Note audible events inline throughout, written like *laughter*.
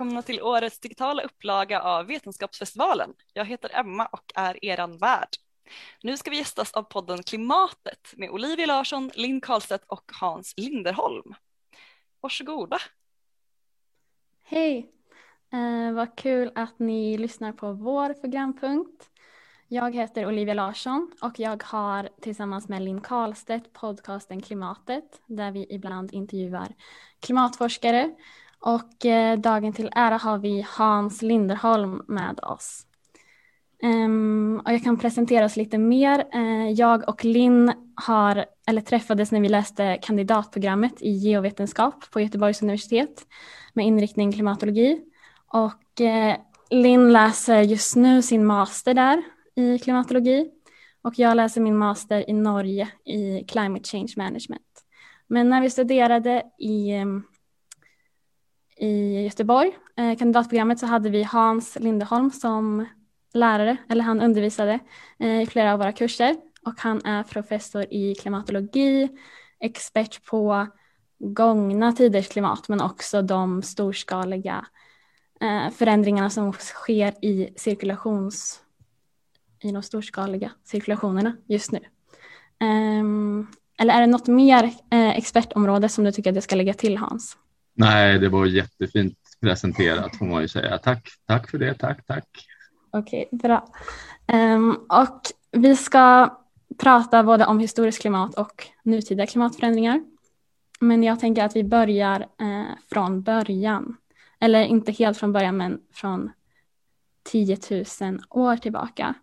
välkomna till årets digitala upplaga av Vetenskapsfestivalen. Jag heter Emma och är eran värd. Nu ska vi gästas av podden Klimatet med Olivia Larsson, Linn Karlstedt och Hans Linderholm. Varsågoda. Hej, eh, vad kul att ni lyssnar på vår programpunkt. Jag heter Olivia Larsson och jag har tillsammans med Linn Karlstedt podcasten Klimatet där vi ibland intervjuar klimatforskare och eh, dagen till ära har vi Hans Linderholm med oss. Um, och jag kan presentera oss lite mer. Uh, jag och Linn har, eller träffades när vi läste kandidatprogrammet i geovetenskap på Göteborgs universitet med inriktning klimatologi. Och uh, Linn läser just nu sin master där i klimatologi och jag läser min master i Norge i climate change management. Men när vi studerade i um, i Göteborg, eh, kandidatprogrammet, så hade vi Hans Lindeholm som lärare, eller han undervisade eh, i flera av våra kurser och han är professor i klimatologi, expert på gångna tiders klimat men också de storskaliga eh, förändringarna som sker i cirkulations i de storskaliga cirkulationerna just nu. Um, eller är det något mer eh, expertområde som du tycker att jag ska lägga till Hans? Nej, det var jättefint presenterat får man ju säga. Tack, tack för det. Tack, tack. Okej, okay, bra. Um, och vi ska prata både om historiskt klimat och nutida klimatförändringar. Men jag tänker att vi börjar eh, från början. Eller inte helt från början, men från 10 000 år tillbaka.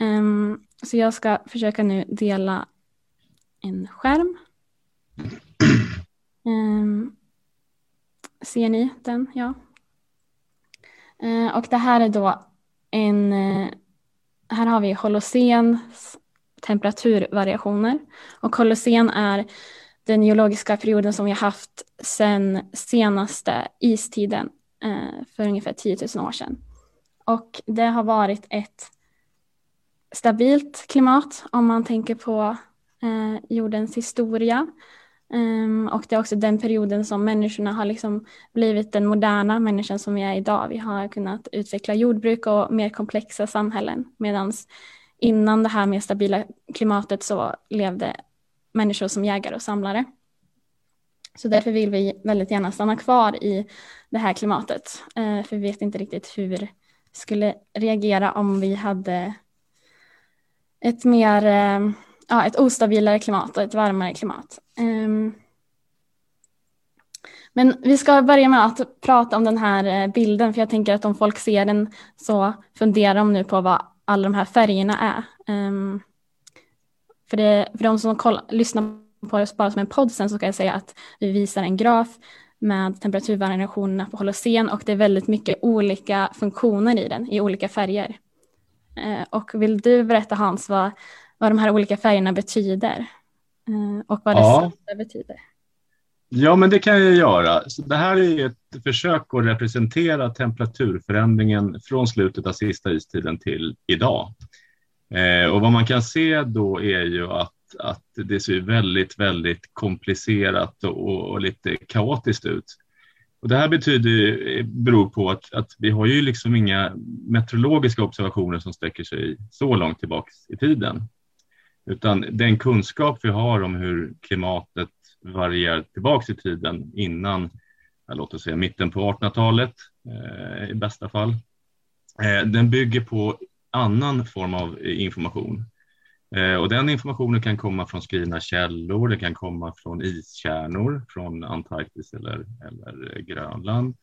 Um, så jag ska försöka nu dela en skärm. Um, Ser ni den? Ja. Eh, och det här är då en, eh, här har vi Holocens temperaturvariationer. Och Holocen är den geologiska perioden som vi har haft sedan senaste istiden eh, för ungefär 10 000 år sedan. Och det har varit ett stabilt klimat om man tänker på jordens historia. Um, och det är också den perioden som människorna har liksom blivit den moderna människan som vi är idag. Vi har kunnat utveckla jordbruk och mer komplexa samhällen medan innan det här mer stabila klimatet så levde människor som jägare och samlare. Så därför vill vi väldigt gärna stanna kvar i det här klimatet. Uh, för vi vet inte riktigt hur vi skulle reagera om vi hade ett mer uh, ja, ett ostabilare klimat och ett varmare klimat. Um, men vi ska börja med att prata om den här eh, bilden för jag tänker att om folk ser den så funderar de nu på vad alla de här färgerna är. Um, för, det, för de som koll, lyssnar på oss bara som en podd sen så ska jag säga att vi visar en graf med temperaturvariationerna på Holocen och det är väldigt mycket olika funktioner i den i olika färger. Uh, och vill du berätta Hans vad vad de här olika färgerna betyder eh, och vad ja. det betyder. Ja, men det kan jag göra. Så det här är ett försök att representera temperaturförändringen från slutet av sista istiden till idag. Eh, och vad man kan se då är ju att, att det ser väldigt, väldigt komplicerat och, och lite kaotiskt ut. Och det här betyder, beror på att, att vi har ju liksom inga meteorologiska observationer som sträcker sig så långt tillbaka i tiden. Utan den kunskap vi har om hur klimatet varierar tillbaka i tiden innan, låt oss säga mitten på 1800-talet eh, i bästa fall, eh, den bygger på annan form av information. Eh, och den informationen kan komma från skrivna källor, det kan komma från iskärnor från Antarktis eller, eller Grönland.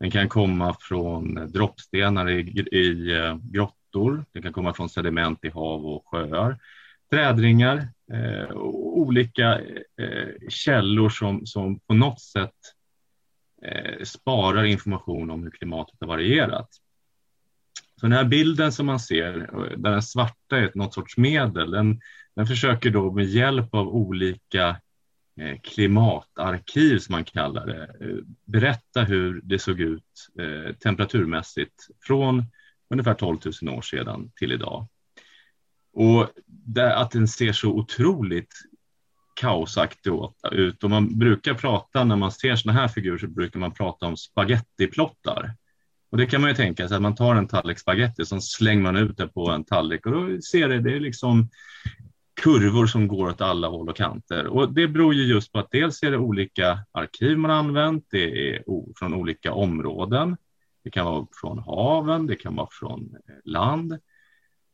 Den kan komma från droppstenar i, i eh, grottor, den kan komma från sediment i hav och sjöar trädringar eh, och olika eh, källor som, som på något sätt eh, sparar information om hur klimatet har varierat. Så den här bilden som man ser, eh, där den svarta är något sorts medel, den, den försöker då med hjälp av olika eh, klimatarkiv som man kallar det, eh, berätta hur det såg ut temperaturmässigt från ungefär 12 000 år sedan till idag. Och det, att den ser så otroligt kaosaktig ut. Och man brukar prata, när man ser sådana här figurer så brukar man prata om spagettiplottar. Och det kan man ju tänka sig att man tar en tallrik spagetti så slänger man ut det på en tallrik och då ser det, det är liksom kurvor som går åt alla håll och kanter. Och det beror ju just på att dels är det olika arkiv man använt, det är från olika områden. Det kan vara från haven, det kan vara från land.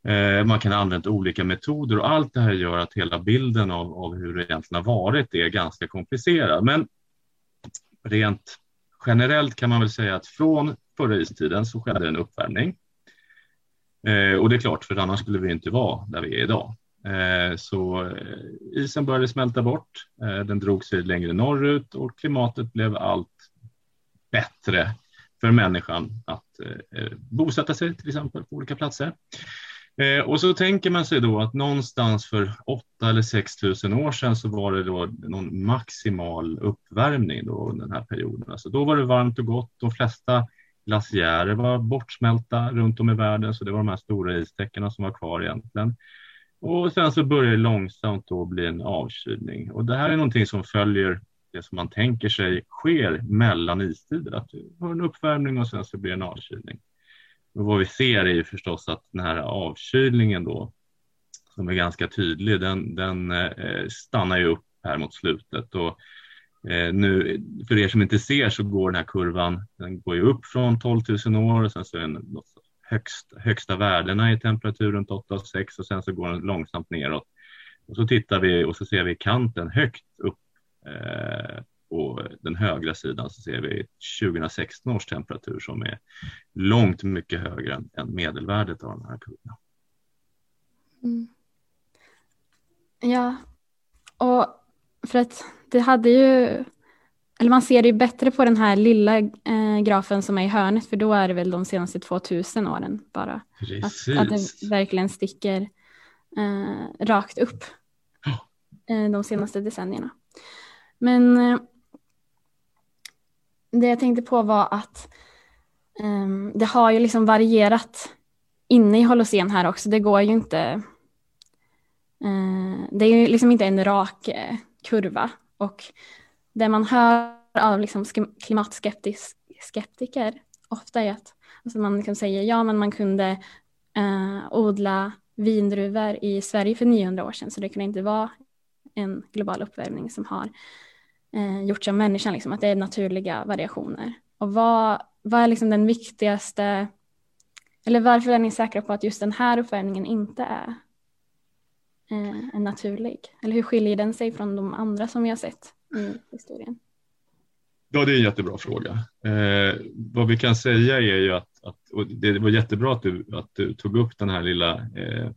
Eh, man kan ha använt olika metoder och allt det här gör att hela bilden av, av hur det egentligen har varit är ganska komplicerad. Men rent generellt kan man väl säga att från förra istiden så skedde en uppvärmning. Eh, och det är klart, för annars skulle vi inte vara där vi är idag. Eh, så eh, isen började smälta bort, eh, den drog sig längre norrut och klimatet blev allt bättre för människan att eh, bosätta sig till exempel på olika platser. Eh, och så tänker man sig då att någonstans för 8 eller 6 000 år sedan så var det då någon maximal uppvärmning då den här perioden. Alltså då var det varmt och gott. De flesta glaciärer var bortsmälta runt om i världen, så det var de här stora istäckena som var kvar egentligen. Och sen så börjar det långsamt då bli en avkylning och det här är någonting som följer det som man tänker sig sker mellan istider, att du har en uppvärmning och sen så blir det en avkylning. Men vad vi ser är ju förstås att den här avkylningen då, som är ganska tydlig, den, den eh, stannar ju upp här mot slutet. Och, eh, nu, för er som inte ser så går den här kurvan, den går ju upp från 12 000 år och sen så är den högst, högsta värdena i temperatur runt 8 och 6 och sen så går den långsamt neråt. Och så tittar vi och så ser vi kanten högt upp eh, på den högra sidan så ser vi 2016 års temperatur som är långt mycket högre än, än medelvärdet av de här kurvorna. Mm. Ja, och för att det hade ju eller man ser det ju bättre på den här lilla eh, grafen som är i hörnet för då är det väl de senaste 2000 åren bara. Att, att, det verkligen sticker eh, rakt upp eh, de senaste decennierna. Men eh, det jag tänkte på var att um, det har ju liksom varierat inne i Holocen här också. Det går ju inte. Uh, det är ju liksom inte en rak uh, kurva och det man hör av liksom klimatskeptiker ofta är att alltså man liksom säger ja men man kunde uh, odla vindruvor i Sverige för 900 år sedan så det kunde inte vara en global uppvärmning som har eh, gjorts av människan, liksom, att det är naturliga variationer. Och vad, vad är liksom den viktigaste, eller varför är ni säkra på att just den här uppvärmningen inte är eh, en naturlig? Eller hur skiljer den sig från de andra som vi har sett? i historien? Ja, det är en jättebra fråga. Eh, vad vi kan säga är ju att, att det var jättebra att du, att du tog upp den här lilla eh,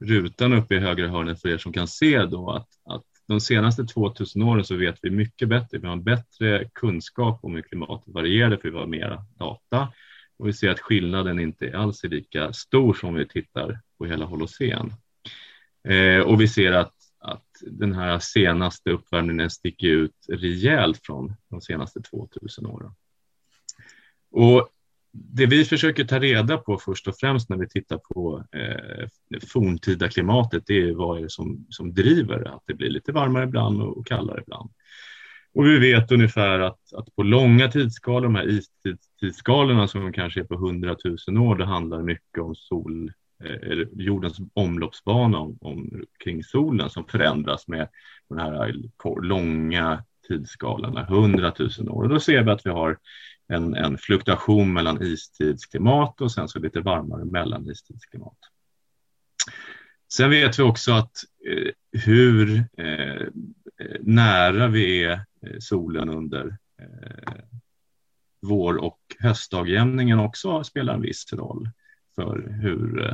rutan uppe i högra hörnet för er som kan se då att, att de senaste 2000 åren så vet vi mycket bättre. Vi har en bättre kunskap om hur klimatet varierar för vi har mera data och vi ser att skillnaden inte alls är lika stor som vi tittar på hela Holocen. Eh, och vi ser att att den här senaste uppvärmningen sticker ut rejält från de senaste 2000 åren. Och det vi försöker ta reda på först och främst när vi tittar på eh, forntida klimatet, det är vad är det som, som driver att det blir lite varmare ibland och, och kallare ibland. Och vi vet ungefär att, att på långa tidsskalor, de här istidsskalorna som kanske är på 100 000 år, det handlar mycket om sol, Eh, jordens omloppsbana om, om, kring solen som förändras med den här långa tidsskalorna, 100 000 år. Och då ser vi att vi har en, en fluktuation mellan istidsklimat och sen så lite varmare mellanistidsklimat. Sen vet vi också att eh, hur eh, nära vi är eh, solen under eh, vår och höstdagjämningen också spelar en viss roll för hur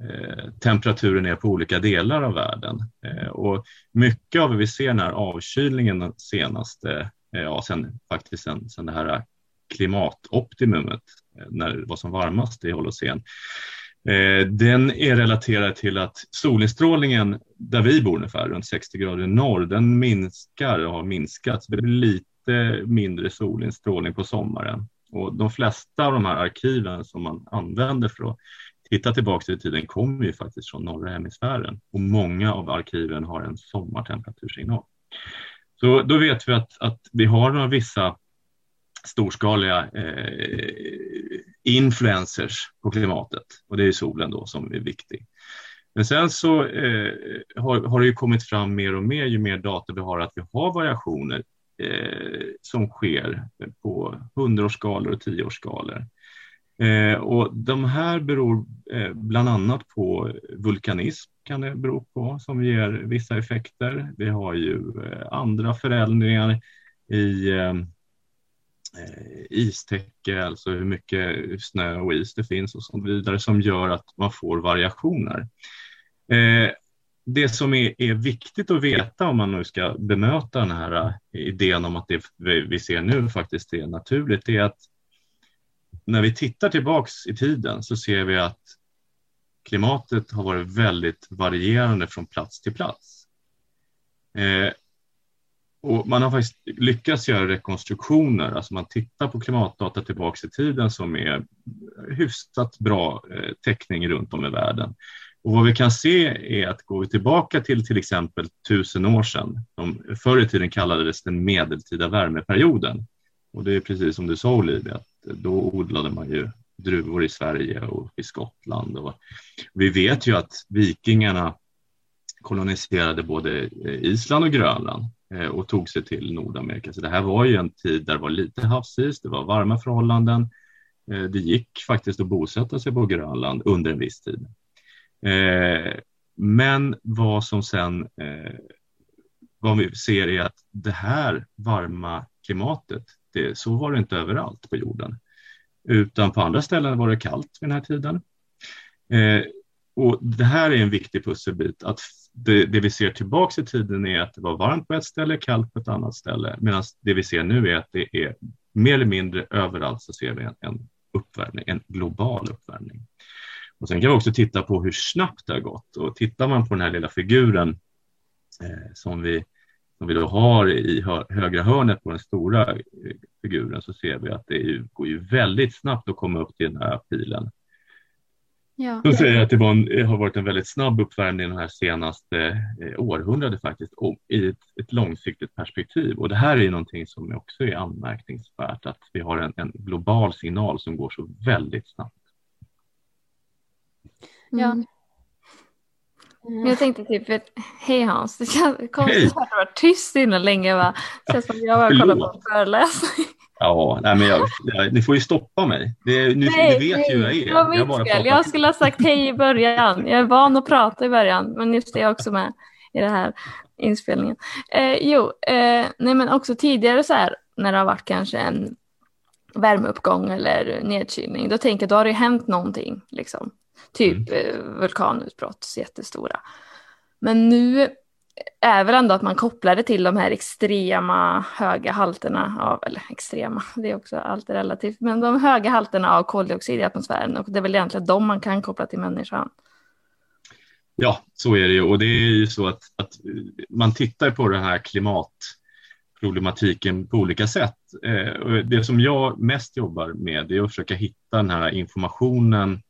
eh, temperaturen är på olika delar av världen. Eh, och mycket av vad vi ser den här avkylningen senaste, eh, ja sen faktiskt sen, sen det här klimatoptimumet, eh, när det var som varmast i Holocen, eh, den är relaterad till att solinstrålningen där vi bor ungefär, runt 60 grader norr, den minskar och har minskat. det blir lite mindre solinstrålning på sommaren. Och de flesta av de här arkiven som man använder för att titta tillbaka i tiden kommer ju faktiskt från norra hemisfären och många av arkiven har en sommartemperatursignal. Så då vet vi att, att vi har några vissa storskaliga eh, influencers på klimatet och det är solen då som är viktig. Men sen så eh, har, har det ju kommit fram mer och mer ju mer data vi har att vi har variationer eh, som sker på hundraårsskalor och tioårsskalor. Eh, och de här beror eh, bland annat på vulkanism kan det bero på som ger vissa effekter. Vi har ju eh, andra förändringar i eh, eh, istäcke, alltså hur mycket snö och is det finns och så vidare som gör att man får variationer. Eh, det som är, är, viktigt att veta om man nu ska bemöta den här eh, idén om att det vi ser nu faktiskt är naturligt, det är att när vi tittar tillbaks i tiden så ser vi att klimatet har varit väldigt varierande från plats till plats. Eh, och man har faktiskt lyckats göra rekonstruktioner, alltså man tittar på klimatdata tillbaka i tiden som är hyfsat bra eh, täckning runt om i världen. Och vad vi kan se är att går vi tillbaka till till exempel tusen år sedan, de förr i tiden kallades den medeltida värmeperioden. Och det är precis som du sa Olivia, att då odlade man ju druvor i Sverige och i Skottland. Och vi vet ju att vikingarna koloniserade både Island och Grönland Eh, och tog sig till Nordamerika. Så det här var ju en tid där det var lite havsis, det var varma förhållanden. Eh, det gick faktiskt att bosätta sig på Grönland under en viss tid. Eh, men vad som sen vad vi ser är att det här varma klimatet, det, så var det inte överallt på jorden. Utan på andra ställen var det kallt vid den här tiden. Och det här är en viktig pusselbit, att det, det, vi ser tillbaks i tiden är att det var varmt på ett ställe, kallt på ett annat ställe, medan det vi ser nu är att det är mer eller mindre överallt så ser vi en, en uppvärmning, en global uppvärmning. Och sen kan vi också titta på hur snabbt det har gått och tittar man på den här lilla figuren eh, som, vi, som vi då har i hö, högra hörnet på den stora eh, figuren så ser vi att det går ju väldigt snabbt att komma upp till den här pilen. Ja. De säger att det en, har varit en väldigt snabb uppvärmning de här senaste eh, århundradet faktiskt och i ett, ett, långsiktigt perspektiv. Och det här är ju någonting som också är anmärkningsvärt att vi har en, en global signal som går så väldigt snabbt. Ja. Mm. Jag tänkte typ, hej Hans, det känns konstigt att du varit tyst innan länge va? Det känns som jag bara kollar på en föreläsning. Ja, nej, men jag, jag, ni får ju stoppa mig. Det, ni, nej, ni vet nej, ju hur jag är. Det var mitt jag, fel. jag skulle ha sagt hej i början. Jag är van att prata i början, men just det är också med i den här inspelningen. Eh, jo, eh, nej men också tidigare så här när det har varit kanske en värmeuppgång eller nedkylning, då tänker jag då har det hänt någonting. Liksom. Typ mm. Eh, vulkanutbrott, jättestora. Men nu är väl ändå att man kopplar det till de här extrema höga halterna av, eller extrema, det är också allt är relativt, men de höga halterna av koldioxid i atmosfären och det är väl egentligen de man kan koppla till människan. Ja, så är det ju och det är ju så att, att man tittar på den här klimatproblematiken på olika sätt. Eh, det som jag mest jobbar med är att försöka hitta den här informationen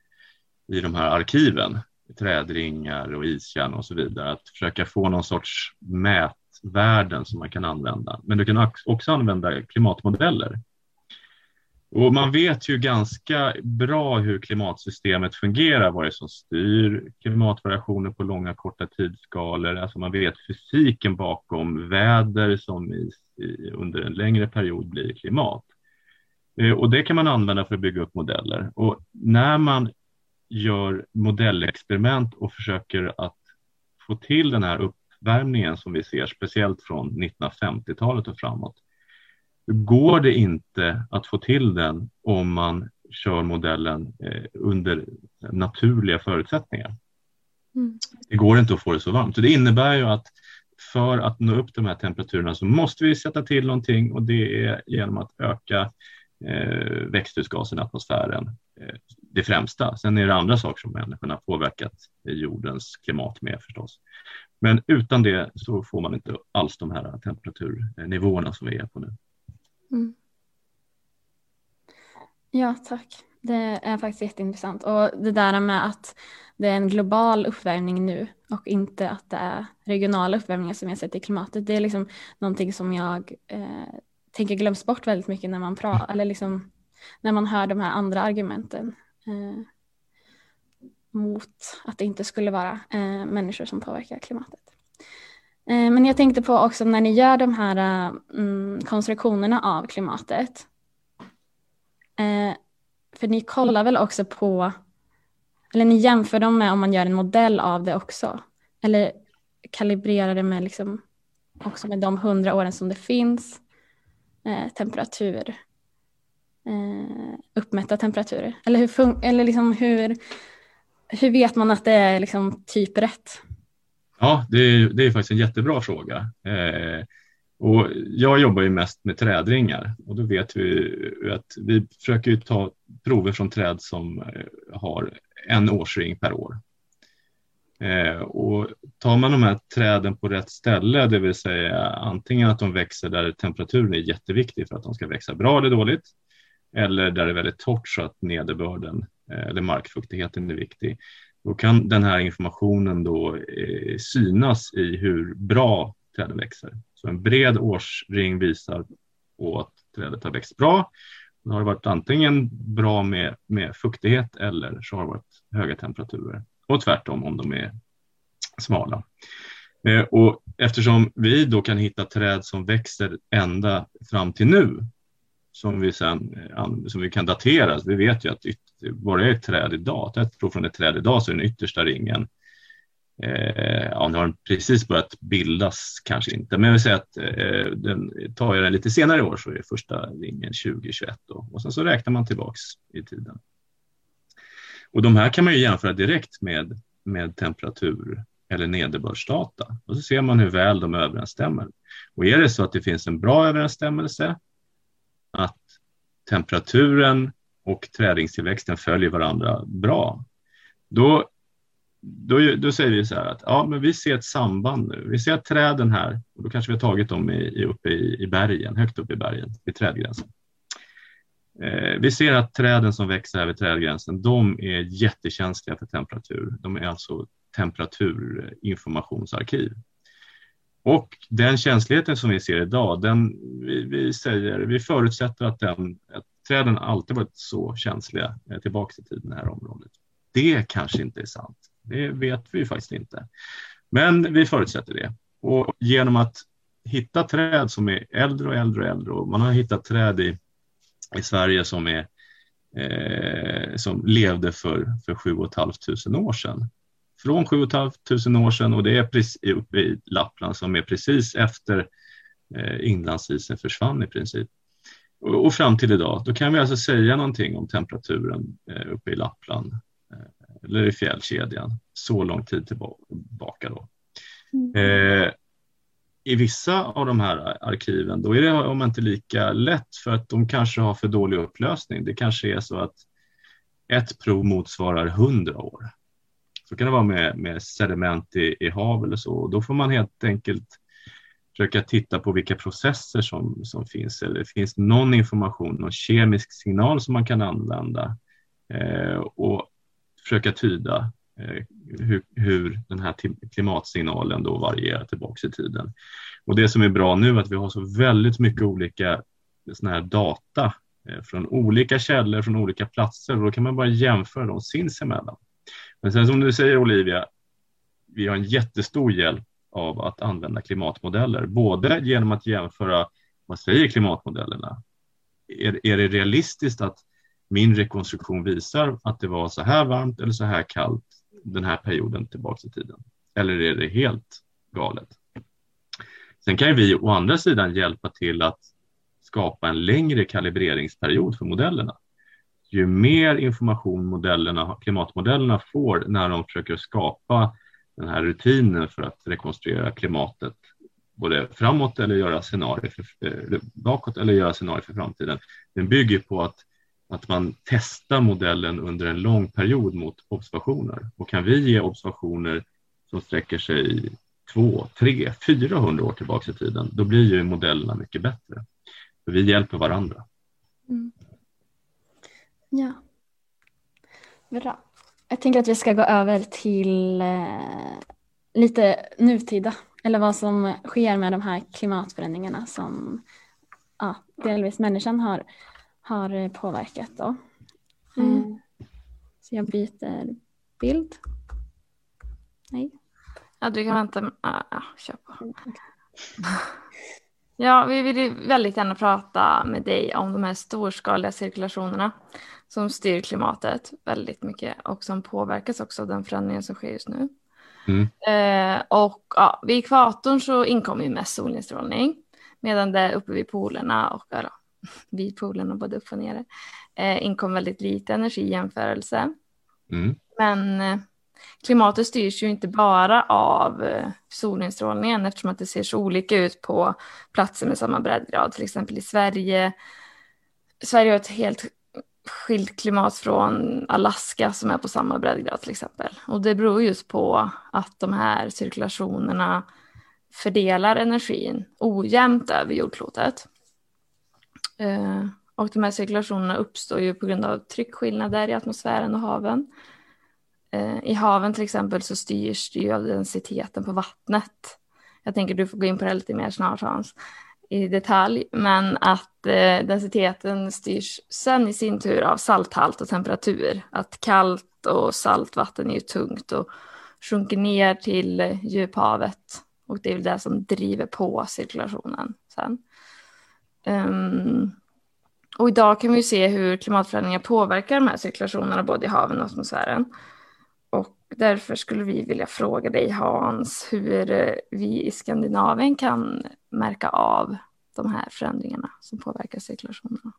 i de här arkiven, trädringar och iskärnor och så vidare, att försöka få någon sorts mätvärden som man kan använda. Men du kan också använda klimatmodeller. Och man vet ju ganska bra hur klimatsystemet fungerar, vad det är som styr klimatvariationer på långa korta tidsskalor. Alltså man vet fysiken bakom väder som i, i, under en längre period blir klimat. Eh, och det kan man använda för att bygga upp modeller. Och när man gör modellexperiment och försöker att få till den här uppvärmningen som vi ser, speciellt från 1950-talet och framåt. Går det inte att få till den om man kör modellen eh, under naturliga förutsättningar. Mm. Det går inte att få det så varmt. Så det innebär ju att för att nå upp de här temperaturerna så måste vi sätta till någonting och det är genom att öka eh, växthusgasen i atmosfären eh, det främsta. Sen är det andra saker som människorna påverkat jordens klimat med förstås. Men utan det så får man inte alls de här temperaturnivåerna som vi är på nu. Mm. Ja, tack. Det är faktiskt jätteintressant. Och det där med att det är en global uppvärmning nu och inte att det är regionala uppvärmningar som jag sett i klimatet. Det är liksom någonting som jag eh, tänker glöms bort väldigt mycket när man pratar, eller liksom när man hör de här andra argumenten eh, mot att det inte skulle vara eh, människor som påverkar klimatet. Eh, men jag tänkte på också när ni gör de här eh, mm, konstruktionerna av klimatet. Eh, för ni kollar väl också på, eller ni jämför dem med om man gör en modell av det också. Eller kalibrerar det med liksom också med de hundra åren som det finns eh, temperatur, eh, uppmätta temperaturer. Eller, hur, eller liksom hur, hur vet man att det är liksom typ rätt? Ja, det är, det är faktiskt en jättebra fråga. Eh, och jag jobbar ju mest med trädringar och då vet vi att vi försöker ta prover från träd som eh, har en årsring per år. Eh, och tar man de här träden på rätt ställe, det vill säga antingen att de växer där temperaturen är jätteviktig för att de ska växa bra eller dåligt, eller där det är väldigt torrt så att nederbörden eh, eller markfuktigheten är viktig, då kan den här informationen då eh, synas i hur bra träden växer. Så en bred årsring visar på att trädet har växt bra. Då har det varit antingen bra med, med fuktighet eller så har det varit höga temperaturer och tvärtom om de är smala. Eh, och eftersom vi då kan hitta träd som växer ända fram till nu som vi, sen, eh, som vi kan datera, vi vet ju att bara är ett träd idag, ett prov från ett träd idag så är den yttersta ringen Eh, ja, nu har den precis börjat bildas, kanske inte, men jag vill säga att eh, den, tar jag den lite senare i år så är första ringen 2021 då, och sen så räknar man tillbaks i tiden. Och de här kan man ju jämföra direkt med, med temperatur eller nederbördsdata och så ser man hur väl de överensstämmer. Och är det så att det finns en bra överensstämmelse, att temperaturen och trädingstillväxten följer varandra bra, då då, då säger vi så här att ja, men vi ser ett samband nu. Vi ser att träden här, och då kanske vi har tagit dem i, i, uppe i, i bergen, högt upp i bergen, vid trädgränsen. Eh, vi ser att träden som växer här vid trädgränsen, de är jättekänsliga för temperatur. De är alltså temperaturinformationsarkiv. Och den känsligheten som vi ser idag, den, vi, vi säger, vi förutsätter att, den, att träden alltid varit så känsliga eh, tillbaka i tiden i det här området. Det kanske inte är sant. Det vet vi faktiskt inte. Men vi förutsätter det. Och genom att hitta träd som är äldre och äldre och äldre och man har hittat träd i, i Sverige som, är, eh, som levde för, för 7 500 år sedan. Från 7 500 år sedan och det är precis uppe i Lappland som är precis efter eh, inlandsisen försvann i princip. Och, och, fram till idag, då kan vi alltså säga någonting om temperaturen eh, uppe i Lappland eller i fjällkedjan så lång tid tillbaka. Då. Mm. Eh, I vissa av de här arkiven då är det om inte lika lätt för att de kanske har för dålig upplösning. Det kanske är så att ett prov motsvarar hundra år. Så kan det vara med, med sediment i, i hav eller så. Då får man helt enkelt försöka titta på vilka processer som, som finns eller finns någon information, någon kemisk signal som man kan använda. Eh, och försöka tyda eh, hur, hur, den här klimatsignalen då varierar tillbaka i tiden. Och det som är bra nu är att vi har så väldigt mycket olika såna här data eh, från olika källor, från olika platser och då kan man bara jämföra dem sinsemellan. Men sen som du säger Olivia, vi har en jättestor hjälp av att använda klimatmodeller, både genom att jämföra vad säger klimatmodellerna? Är, är det realistiskt att min rekonstruktion visar att det var så här varmt eller så här kallt den här perioden tillbaka i tiden? Eller är det helt galet? Sen kan vi å andra sidan hjälpa till att skapa en längre kalibreringsperiod för modellerna. Ju mer information modellerna, klimatmodellerna får när de försöker skapa den här rutinen för att rekonstruera klimatet både framåt eller göra scenarier för, eh, bakåt eller göra scenarier för framtiden. Den bygger på att att man testar modellen under en lång period mot observationer. Och kan vi ge observationer som sträcker sig två, tre, 400 år tillbaka i tiden, då blir ju modellerna mycket bättre. För vi hjälper varandra. Mm. Ja. Bra. Jag tänker att vi ska gå över till eh, lite nutida, eller vad som sker med de här klimatförändringarna som ja, delvis människan har har påverkat då. Mm. Eh, Så jag byter bild. Nej. Ja, du kan vänta. med- Ja, ja, kör på. *laughs* Ja, vi vill ju väldigt gärna prata med dig om de här storskaliga cirkulationerna som styr klimatet väldigt mycket och som påverkas också av den förändringen som sker just nu. Mm. Eh, och ja, vid ekvatorn så inkommer ju mest solinstrålning medan det uppe vid polerna och ja, *laughs* vid polerna både upp och nere eh, inkom väldigt lite energi i jämförelse. Mm. Men eh, klimatet styrs ju inte bara av eh, solinstrålningen eftersom att det ser så olika ut på platser med samma breddgrad. Till exempel i Sverige. Sverige har ett helt skilt klimat från Alaska som är på samma breddgrad till exempel. Och det beror just på att de här cirkulationerna fördelar energin ojämnt över jordklotet. Eh, och de här cirkulationerna uppstår ju på grund av tryckskillnader i atmosfären och haven. Eh, I haven till exempel så styrs det ju av densiteten på vattnet. Jag tänker du får gå in på det lite mer snart Hans i detalj, men att eh, densiteten styrs sen i sin tur av salthalt och temperatur. Att kallt och salt vatten är ju tungt och sjunker ner till djuphavet och det är väl det som driver på cirkulationen sen. Um, och idag kan vi ju se hur klimatförändringar påverkar de här cirkulationerna både i haven och atmosfären. Därför skulle vi vilja fråga dig Hans hur eh, vi i Skandinavien kan märka av de här förändringarna som påverkar cirkulationerna.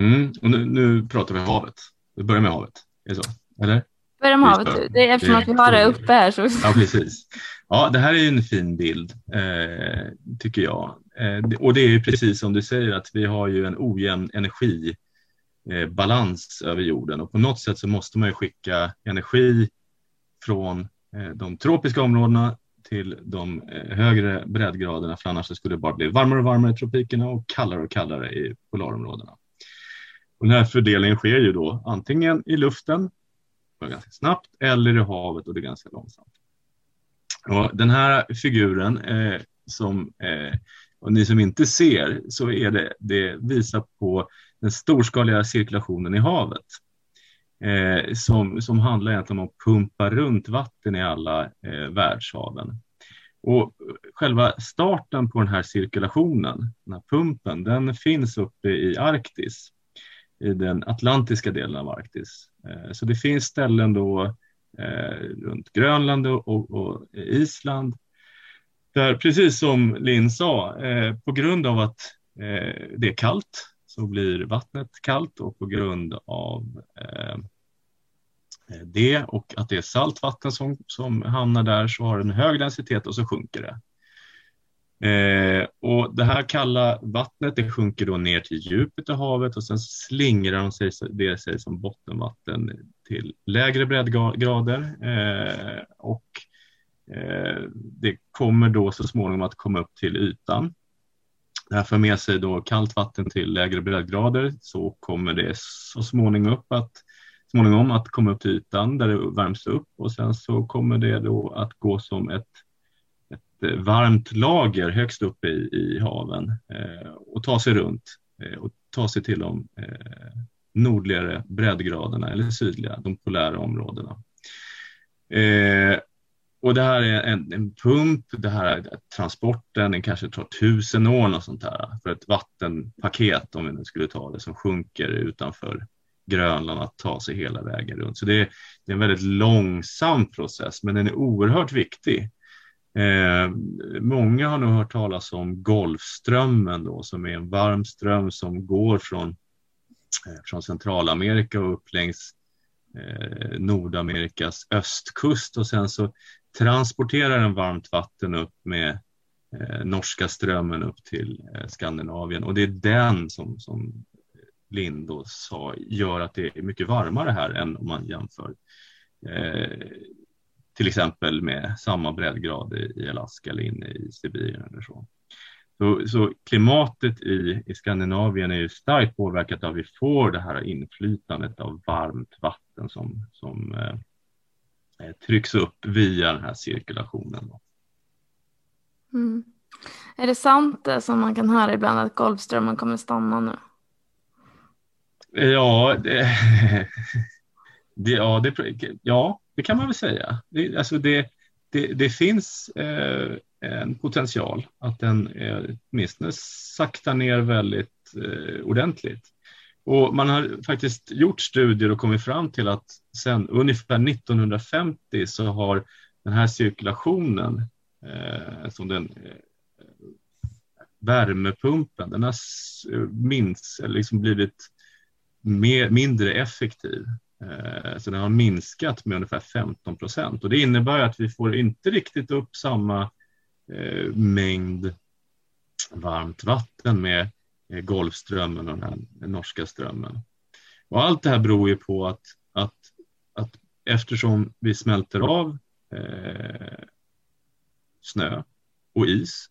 Mm. Och nu, nu pratar vi havet. Vi börjar med havet. Är det så? Eller? Börja med havet det. är eftersom Det är att vi har det uppe här så Ja, precis. Ja, det här är ju en fin bild, eh, tycker jag. Eh, och det är precis som du säger att vi har ju en ojämn energibalans eh, balans över jorden och på något sätt så måste man ju skicka energi från eh, de tropiska områdena till de eh, högre breddgraderna för annars skulle det bara bli varmare och varmare i tropikerna och kallare och kallare i polarområdena. Och den här fördelningen sker ju då antingen i luften ganska snabbt eller i havet och det är ganska långsamt. Och den här figuren eh, som eh, och ni som inte ser så är det, det visar på den storskaliga cirkulationen i havet. Eh, som, som handlar egentligen om att pumpa runt vatten i alla eh, världshaven. Och själva starten på den här cirkulationen, den här pumpen, den finns uppe i Arktis, i den atlantiska delen av Arktis. Eh, så det finns ställen då eh, runt Grönland och, och, Island där precis som Linn sa, eh, på grund av att eh, det är kallt så blir vattnet kallt och på grund av eh, eh det och att det är saltvatten som, som hamnar där så har den hög densitet och så sjunker det. Eh, och det här kalla vattnet det sjunker då ner till djupet av havet och sen slingrar de sig, det sig som bottenvatten till lägre breddgrader eh, och eh, det kommer då så småningom att komma upp till ytan. Det här för med sig då kallt vatten till lägre breddgrader så kommer det så småningom, upp att, småningom att komma upp till ytan där det värms upp och sen så kommer det då att gå som ett ett eh, varmt lager högst upp i, i haven eh, och ta sig runt eh, och ta sig till de eh, nordligare breddgraderna eller sydliga, de polära områdena. Eh, och det här är en, en pump, det här är transporten, den kanske tar tusen år och sånt här för ett vattenpaket om vi nu skulle ta det som sjunker utanför Grönland att ta sig hela vägen runt. Så det är, det är en väldigt långsam process men den är oerhört viktig. Eh, många har nog hört talas om Golfströmmen då, som är en varm ström som går från, eh, från Centralamerika och upp längs eh, Nordamerikas östkust och sen så transporterar varmt vatten upp med eh, norska strömmen upp till eh, Skandinavien och det är den som, som Lind sa gör att det är mycket varmare här än om man jämför eh, till exempel med samma breddgrad i Alaska eller inne i Sibirien eller så. Så, så klimatet i, i Skandinavien är ju starkt påverkat av att vi får det här inflytandet av varmt vatten som, som eh, trycks upp via den här cirkulationen. Mm. Är det sant det som man kan höra ibland att Golfströmmen kommer stanna nu? Ja, det, *laughs* det, ja, det, ja, det kan man väl säga. Det, alltså det, det, det finns eh, en potential att den eh, åtminstone saktar ner väldigt eh, ordentligt. Och man har faktiskt gjort studier och kommit fram till att sedan ungefär 1950 så har den här cirkulationen eh, som den eh, värmepumpen, den har minst, liksom blivit mer, mindre effektiv. Eh, så den har minskat med ungefär 15 procent och det innebär att vi får inte riktigt upp samma eh, mängd varmt vatten med Eh, Golfströmmen och den här norska strömmen. Och allt det här beror ju på att, att, att eftersom vi smälter av eh, snö och is,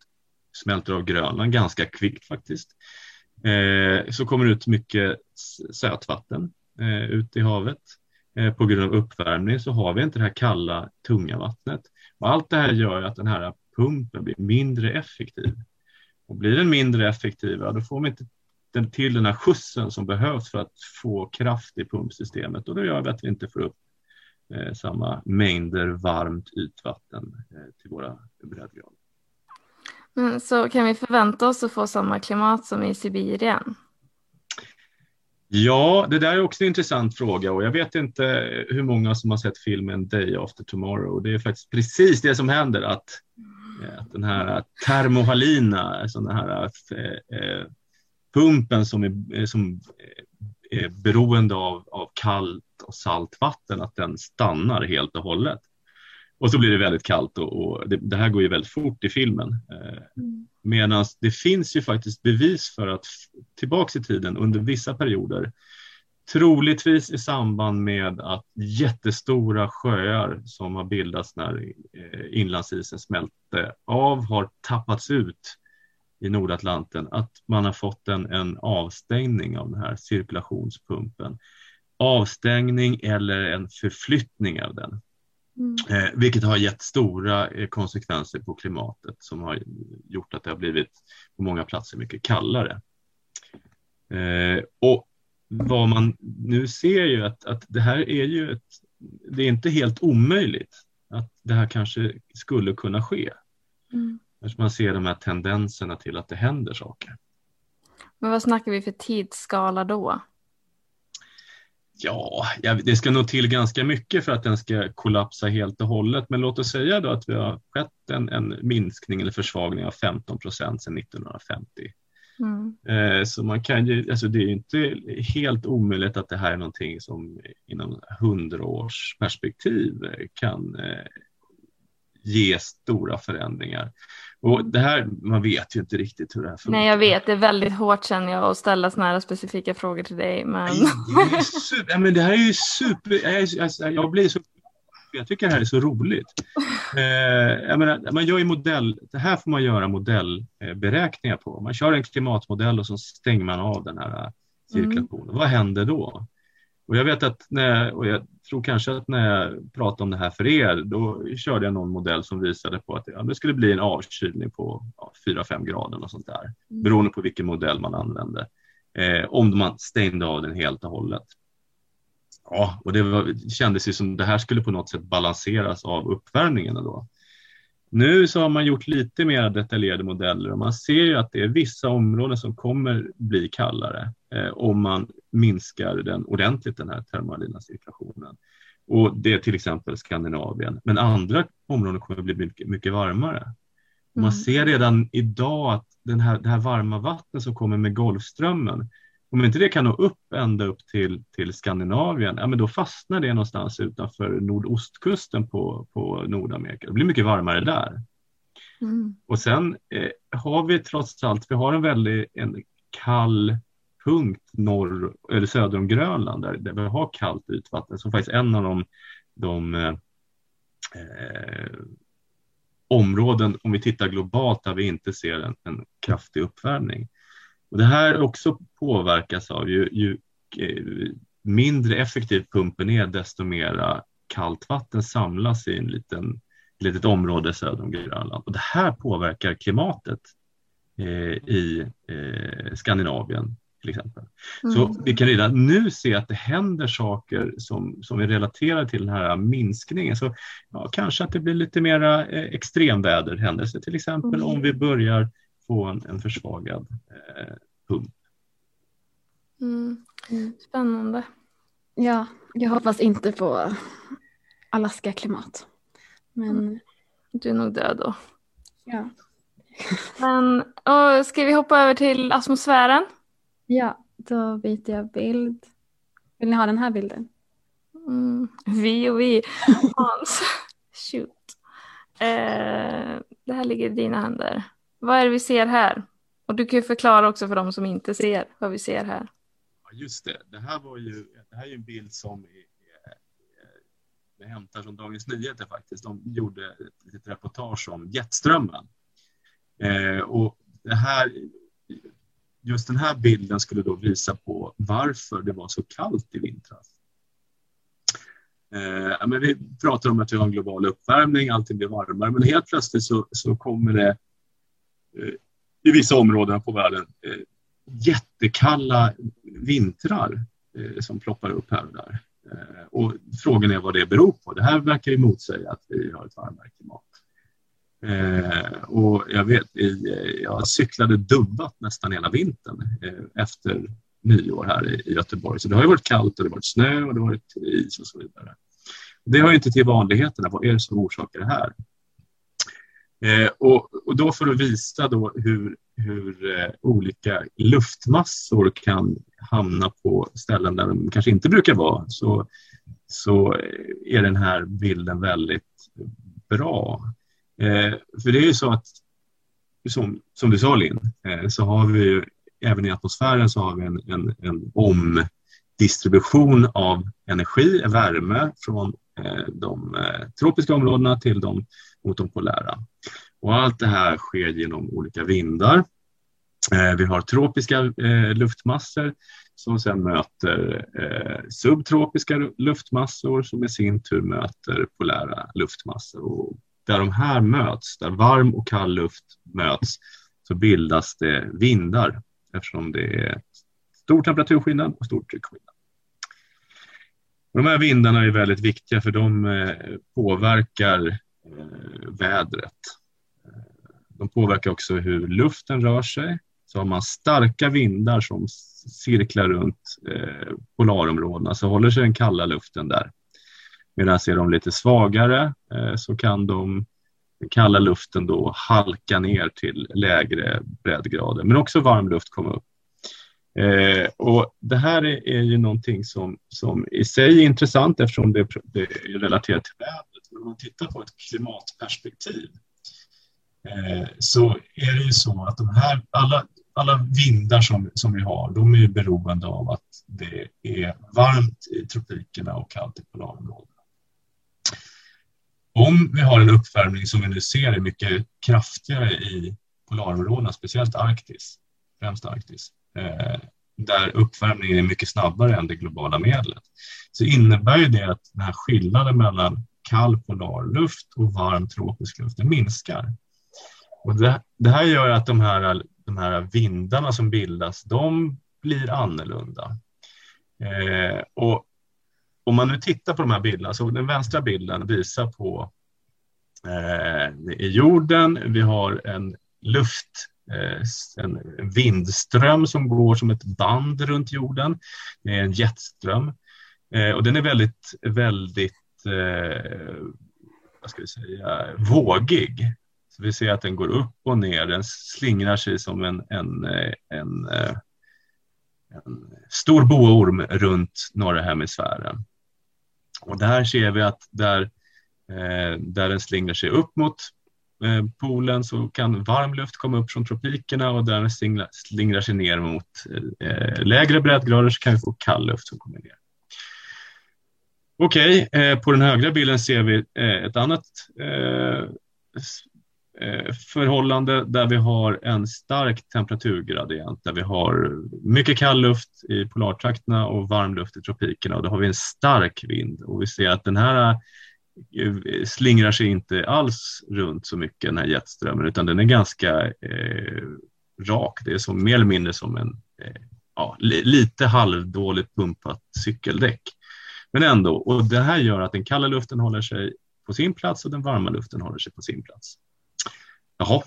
smälter av Grönland ganska kvickt faktiskt, eh, så kommer det ut mycket sötvatten eh, ut i havet. Eh, på grund av uppvärmning så har vi inte det här kalla, tunga vattnet. Och allt det här gör att den här pumpen blir mindre effektiv. Och blir den mindre effektiv, då får man inte den, till den här skjutsen som behövs för att få kraft i pumpsystemet och då gör det att vi inte får upp eh, samma mängder varmt ytvatten eh, till våra breddgrader. Mm, så kan vi förvänta oss att få samma klimat som i Sibirien? Ja, det där är också en intressant fråga och jag vet inte hur många som har sett filmen Day After Tomorrow. Det är faktiskt precis det som händer att, att den här termohalina, alltså den här eh, pumpen som är, som är beroende av, av kallt och salt vatten, att den stannar helt och hållet. Och så blir det väldigt kallt och, och det, det, här går ju väldigt fort i filmen. Eh, mm. Medan det finns ju faktiskt bevis för att tillbaks i tiden under vissa perioder, troligtvis i samband med att jättestora sjöar som har bildats när eh, inlandsisen smälte av har tappats ut i Nordatlanten, att man har fått en, en avstängning av den här cirkulationspumpen. Avstängning eller en förflyttning av den. Mm. Eh, vilket har gett stora eh, konsekvenser på klimatet som har gjort att det har blivit på många platser mycket kallare. Eh, och vad man nu ser ju att, att det här är ju ett, det är inte helt omöjligt att det här kanske skulle kunna ske. Mm. Man ser de här tendenserna till att det händer saker. Men vad snackar vi för tidsskala då? Ja, det ska nog till ganska mycket för att den ska kollapsa helt och hållet. Men låt oss säga då att vi har skett en, en minskning eller försvagning av 15 procent sedan 1950. Mm. Eh, så man kan ju, alltså det är inte helt omöjligt att det här är någonting som inom hundra års perspektiv kan eh, ge stora förändringar. Och det här, man vet ju inte riktigt hur det här funkar. Nej, jag vet. Det är väldigt hårt känner jag att ställa sådana här specifika frågor till dig. Men... det, super, ja, men det här är ju super... Jag, alltså, jag blir så... Jag tycker det här är så roligt. *laughs* Eh, menar, man gör ju modell... Det här får man göra modellberäkningar på. Man kör en klimatmodell och så stänger man av den här mm. cirkulationen. Mm. Vad händer då? Och jag vet att när, och jag tror kanske att när jag pratade om det här för er, då körde jag någon modell som visade på att ja, det skulle bli en avkylning på ja, 4-5 grader och sånt där, mm. beroende på vilken modell man använde. Eh, om man stängde av den helt och hållet. Ja, och det, var, det kändes ju som det här skulle på något sätt balanseras av uppvärmningen då. Nu så har man gjort lite mer detaljerade modeller och man ser ju att det är vissa områden som kommer bli kallare eh, om man minskar den ordentligt, den här termalina cirkulationen. Och det är till exempel Skandinavien. Men andra områden kommer bli mycket, mycket varmare. Mm. Man ser redan idag att den här, det här varma vattnet som kommer med Golfströmmen, om inte det kan nå upp ända upp till, till Skandinavien, ja, men då fastnar det någonstans utanför nordostkusten på, på Nordamerika. Det blir mycket varmare där. Mm. Och sen eh, har vi trots allt, vi har en väldigt en kall punkt norr eller söder om Grönland där, där vi har kallt ytvatten som faktiskt en av de, de eh, eh, områden, om vi tittar globalt, där vi inte ser en, en kraftig uppvärmning. Och det här också påverkas av ju, ju eh, mindre effektiv pumpen är, desto mera kallt vatten samlas i en liten, ett litet område söder om Grönland. Och det här påverkar klimatet eh, i eh, Skandinavien till exempel. Mm. Så vi kan redan nu se att det händer saker som, som är relaterade till den här minskningen. Så ja, kanske att det blir lite mera eh, extremväderhändelser, till exempel Mm. om vi börjar få en, en försvagad eh, pump. Mm. Spännande. Ja, jag hoppas inte på Alaska-klimat. Men Du är nog död då. ja. Men, och ska vi hoppa över till atmosfären? ja, då byter jag bild. Vill ni ha den här bilden? Mm. Vi och vi. *laughs* Hans. Shoot. Eh, det här ligger i dina händer. Vad är det vi ser här? Och du kan ju förklara också för de som inte ser vad vi ser här. Ja, just det. Det här, var ju, det här är ju en bild som vi hämtar från Dagens Nyheter faktiskt. De gjorde ett litet reportage om jetströmmen. Eh, och det här, just den här bilden skulle då visa på varför det var så kallt i vintras. Eh, men vi pratar om att vi har en global uppvärmning, allting blir varmare, men helt plötsligt så, så kommer det Eh, i vissa områden på världen eh, jättekalla vintrar eh, som ploppar upp här och där. Och frågan är vad det beror på. Det här verkar ju motsäga att vi har ett varmare klimat. Eh, och jag vet, jag cyklade dubbat nästan hela vintern eh, efter nyår här i, i Göteborg. Så det har ju varit kallt och det har varit snö och det har varit is och så vidare. Det hör ju inte till vanligheterna. Vad är det som orsakar det här? Eh, och, och då för att visa då hur, hur eh, olika luftmassor kan hamna på ställen där de kanske inte brukar vara så, så är den här bilden väldigt bra. Eh, för det är ju så att, som, som du sa Linn, eh, så har vi ju, även i atmosfären så har vi en, en, en omdistribution av energi, värme från eh, de eh, tropiska områdena till de mot de polära. Och allt det här sker genom olika vindar. Eh, vi har tropiska eh, luftmassor som sedan möter eh, subtropiska luftmassor som i sin tur möter polära luftmassor. Och där de här möts, där varm och kall luft möts, så bildas det vindar eftersom det är stor temperaturskillnad och stor tryckskillnad. Och de här vindarna är väldigt viktiga för de påverkar vädret. De påverkar också hur luften rör sig. Så har man starka vindar som cirklar runt eh, polarområdena så håller sig den kalla luften där. Medan är de lite svagare eh, så kan de, den kalla luften då halka ner till lägre breddgrader. Men också varm luft komma upp. Eh, och det här är, är ju någonting som, som i sig är intressant eftersom det, det är relaterat till vädret. Men om man tittar på ett klimatperspektiv Eh, så är det ju så att de här, alla, alla vindar som, som vi har, de är ju beroende av att det är varmt i tropikerna och kallt i polarområdena. Om vi har en uppvärmning som vi nu ser är mycket kraftigare i polarområdena, speciellt Arktis, främst Arktis, eh, där uppvärmningen är mycket snabbare än det globala medlet, så innebär ju det att den här skillnaden mellan kall polarluft och varm tropisk luft minskar. Och det, det här gör att de här, de här vindarna som bildas, de blir annorlunda. Eh, och om man nu tittar på de här bilderna, så den vänstra bilden visar på eh, i jorden, vi har en luft, eh, en vindström som går som ett band runt jorden. Det är en jetström eh, och den är väldigt, väldigt, eh, vad ska vi säga, vågig. Så vi ser att den går upp och ner, den slingrar sig som en, en, eh, en, eh, en stor boorm runt norra hemisfären. Och där ser vi att där, eh, där den slingrar sig upp mot polen så kan varm luft komma upp från tropikerna och där den slingrar, slingrar sig ner mot lägre breddgrader så kan vi få kall luft som kommer ner. Okej, okay, eh, på den högra bilden ser vi eh, ett annat eh, Eh, förhållande där vi har en stark temperaturgradient där vi har mycket kall luft i polartrakterna och varm luft i tropikerna och då har vi en stark vind och vi ser att den här eh, slingrar sig inte alls runt så mycket den här jetströmmen utan den är ganska eh, rak. Det är som mer eller mindre som en, eh, ja, lite halvdåligt pumpat cykeldäck. Men ändå, och det här gör att den kalla luften håller sig på sin plats och den varma luften håller sig på sin plats. Jaha,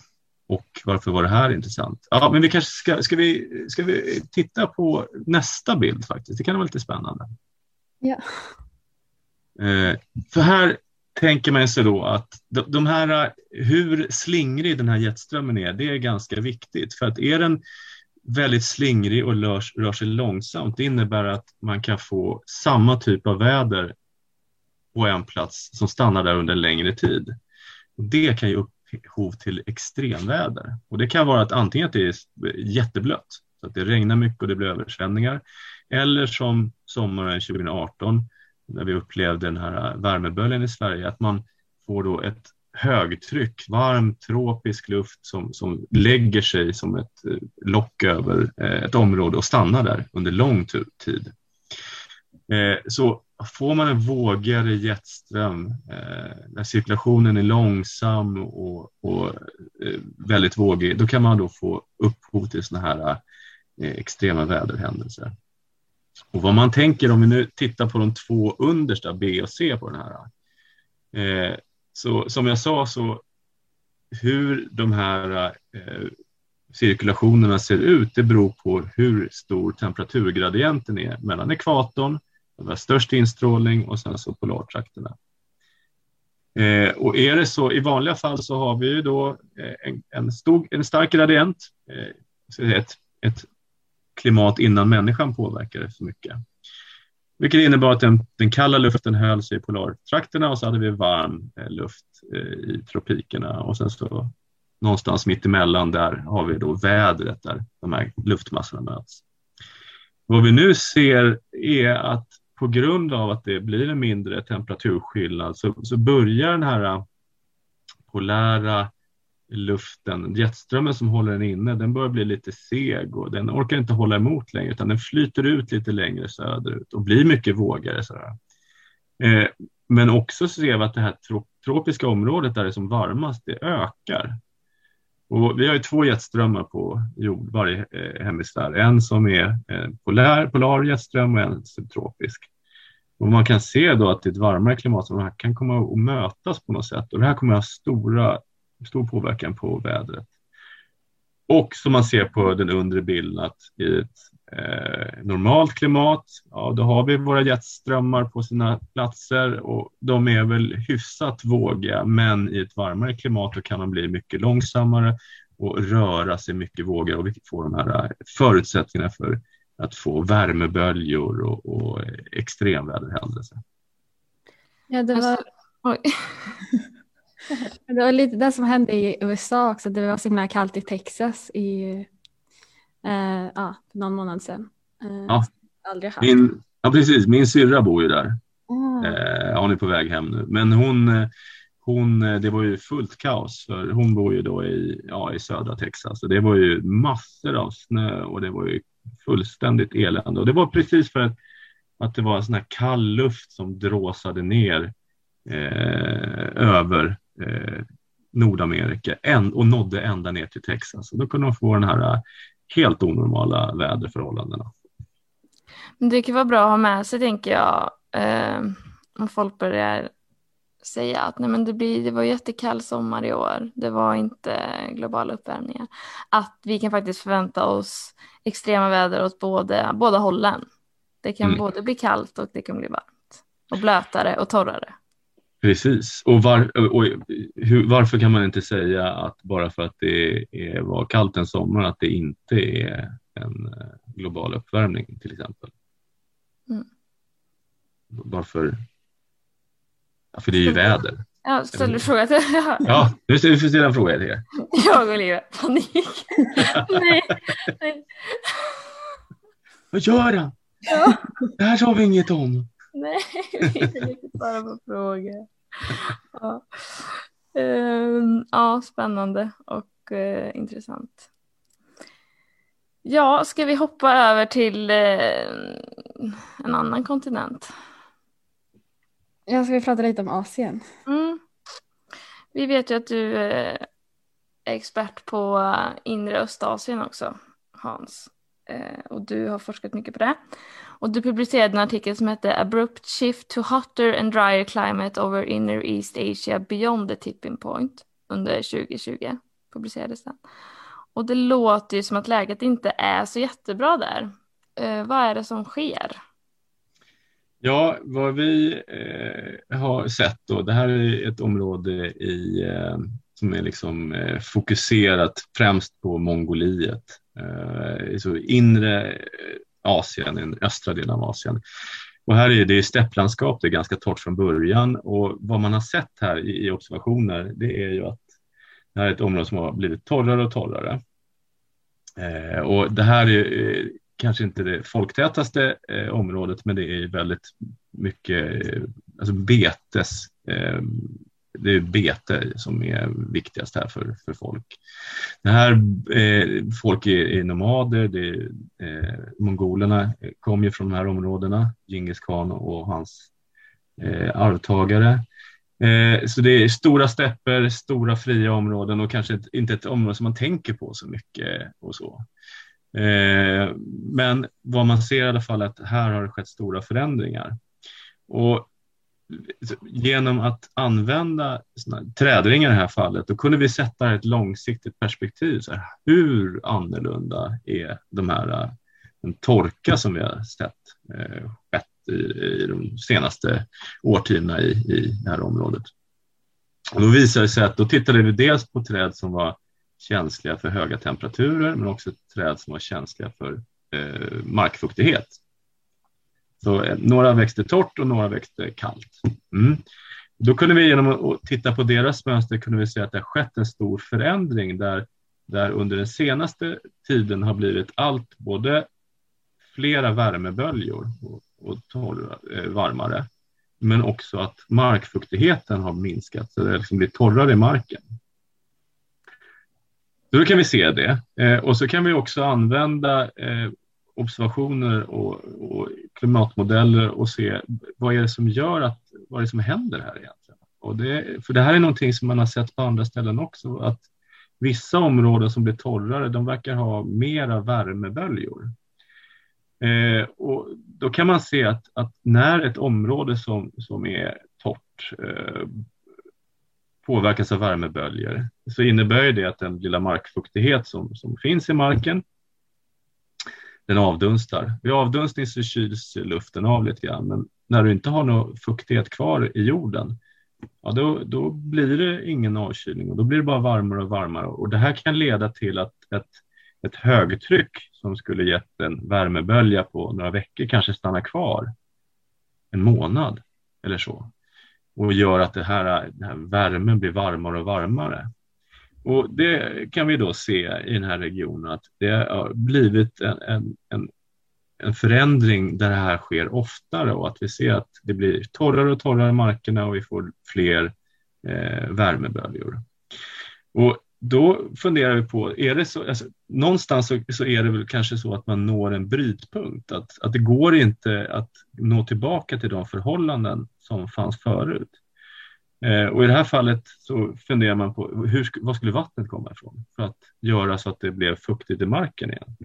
och varför var det här intressant? Ja, men vi kanske ska, ska, vi, ska vi titta på nästa bild faktiskt? Det kan vara lite spännande. Ja. Eh, för här tänker man sig då att de, de här, hur slingrig den här jetströmmen är, det är ganska viktigt. För att är den väldigt slingrig och rör, rör sig långsamt, det innebär att man kan få samma typ av väder på en plats som stannar där under en längre tid. Det kan ju upphov till extremväder och det kan vara att antingen att det är jätteblött, så att det regnar mycket och det blir översvämningar, eller som sommaren 2018 när vi upplevde den här värmeböljan i Sverige, att man får då ett högtryck, varm tropisk luft som, som lägger sig som ett eh, lock över eh, ett område och stannar där under lång tid. Eh, så får man en vågigare jetström eh, där cirkulationen är långsam och, och eh, väldigt vågig, då kan man då få upphov till sådana här extrema väderhändelser. Och vad man tänker om vi nu tittar på de två understa, B och C på den här. Eh, så som jag sa så hur de här eh, cirkulationerna ser ut, det beror på hur stor temperaturgradienten är mellan ekvatorn, där vi har störst instrålning och sen så polartrakterna. Eh, och är det så, i vanliga fall så har vi ju då eh, en, en, stor, en stark gradient, eh, ett, ett klimat innan människan påverkade så mycket. Vilket innebar att den, den kalla luften höll sig i polartrakterna och så hade vi varm eh, luft eh, i tropikerna och sen så någonstans mitt emellan där har vi då vädret där de här luftmassorna möts. Vad vi nu ser är att på grund av att det blir en mindre temperaturskillnad så, så börjar den här äh, polära luften, jetströmmen som håller den inne, den börjar bli lite seg och den orkar inte hålla emot längre utan den flyter ut lite längre söderut och blir mycket vågare. Sådär. Eh, men också ser vi att det här tropiska området där det är som varmast, det ökar. Och vi har ju två jetströmmar på jord, varje eh, hemisfär. En som är eh, polär, polar jetström och en subtropisk. Och man kan se då att i ett varmare klimat som här kan komma att mötas på något sätt och det här kommer att ha stora stor påverkan på vädret. Och som man ser på den undre bilden att i ett eh, normalt klimat, ja, då har vi våra jetströmmar på sina platser och de är väl hyfsat vågiga, men i ett varmare klimat då kan de bli mycket långsammare och röra sig mycket vågigare och vi får de här eh, förutsättningarna för att få värmeböljor och, och extremväderhändelser. Ja, det var... Oj. *laughs* Det var lite det som hände i USA också. Det var så himla kallt i Texas i eh, ja, någon månad sedan. Eh, ja. Aldrig haft. Min, ja, precis. Min syrra bor ju där. Mm. Eh, hon är på väg hem nu. Men hon, hon, det var ju fullt kaos för hon bor ju då i, ja, i södra Texas. Och det var ju massor av snö och det var ju fullständigt elände. Och det var precis för att, att det var en sån här kall luft som dråsade ner eh, över eh, Nordamerika en, och nådde ända ner till Texas. Och då kunde de få den här eh, helt onormala väderförhållandena. Det kan vara bra att ha med sig, tänker jag, eh, om folk börjar säga att nej men det, blir, det var jättekall sommar i år, det var inte globala uppvärmningar. Att vi kan faktiskt förvänta oss extrema väder åt både, båda hållen. Det kan mm. både bli kallt och det kan bli varmt. Och blötare och torrare. Precis, och, var, och hur, varför kan man inte säga att bara för att det är, var kallt en sommar att det inte är en eh, global uppvärmning till exempel? Mm. Varför? Ja, för det är ju väder. Ja, ställer du fråga till *laughs* Ja, nu får ställa en fråga till er. *laughs* Jag och Olivia, panik. *laughs* nej, nej. Vad gör han? Ja. Det här sa vi inget om. *laughs* Nej, vi är riktigt bara på frågor. Ja. Um, ja, spännande och uh, intressant. Ja, ska vi hoppa över till uh, en annan kontinent? Ja, ska vi prata lite om Asien? Mm. Vi vet ju att du uh, är expert på inre Östasien också, Hans. Eh, och du har forskat mycket på det. Och du publicerade en artikel som hette Abrupt shift to hotter and drier climate over inner East Asia beyond the tipping point under 2020 publicerades den. Och det låter ju som att läget inte är så jättebra där. Eh, vad är det som sker? Ja, vad vi eh, har sett då, det här är ett område i, eh, som är liksom eh, fokuserat främst på Mongoliet, eh, så inre eh, Asien, den östra delen av Asien. Och här är det stepplandskap, det är ganska torrt från början och vad man har sett här i, i observationer, det är ju att det här är ett område som har blivit torrare och torrare. Eh, och det här är eh, kanske inte det folktätaste eh, området, men det är väldigt mycket eh, alltså betes. Eh, det är bete som är viktigast här för, för folk. Det här, eh, folk är, är nomader, det är, eh, mongolerna kom ju från de här områdena, Genghis khan och hans eh, arvtagare. Eh, så det är stora stäpper, stora fria områden och kanske inte ett område som man tänker på så mycket och så. Eh, men vad man ser i alla fall är att här har det skett stora förändringar. Och genom att använda trädringar i det här fallet, då kunde vi sätta ett långsiktigt perspektiv. Så här, hur annorlunda är de här, eh, den torka som vi har sett eh, skett i, i de senaste årtiondena i, i det här området? Och då visade det sig att då tittade vi dels på träd som var känsliga för höga temperaturer men också träd som var känsliga för eh, markfuktighet. Så eh, några växte torrt och några växte kallt. Mm. Då kunde vi genom att titta på deras mönster kunde vi se att det har skett en stor förändring där, där under den senaste tiden har blivit allt både flera värmeböljor och, och torra, eh, varmare men också att markfuktigheten har minskat så det liksom blir torrare i marken. Då kan vi se det eh, och så kan vi också använda eh, observationer och, och, klimatmodeller och se vad är det som gör att, vad är det som händer här egentligen? Och det, för det här är någonting som man har sett på andra ställen också, att vissa områden som blir torrare, de verkar ha mera värmeböljor. Eh, och då kan man se att, att, när ett område som, som är torrt eh, påverkas av värmeböljor så innebär det att den lilla markfuktighet som, som finns i marken den avdunstar. Vid avdunstning så kyls luften av lite grann men när du inte har någon fuktighet kvar i jorden ja, då, då blir det ingen avkylning och då blir det bara varmare och varmare och det här kan leda till att ett, ett högtryck som skulle gett en värmebölja på några veckor kanske stannar kvar en månad eller så och gör att det här, den här värmen blir varmare och varmare. Och det kan vi då se i den här regionen att det har blivit en, en, en, en förändring där det här sker oftare och att vi ser att det blir torrare och torrare markerna och vi får fler eh, värmeböljor. Och då funderar vi på, är det så, alltså, någonstans så, så, är det väl kanske så att man når en brytpunkt, att, att det går inte att nå tillbaka till de förhållanden som fanns förut. Eh, och i det här fallet så funderar man på hur, var skulle vattnet komma ifrån för att göra så att det blev fuktigt i marken igen.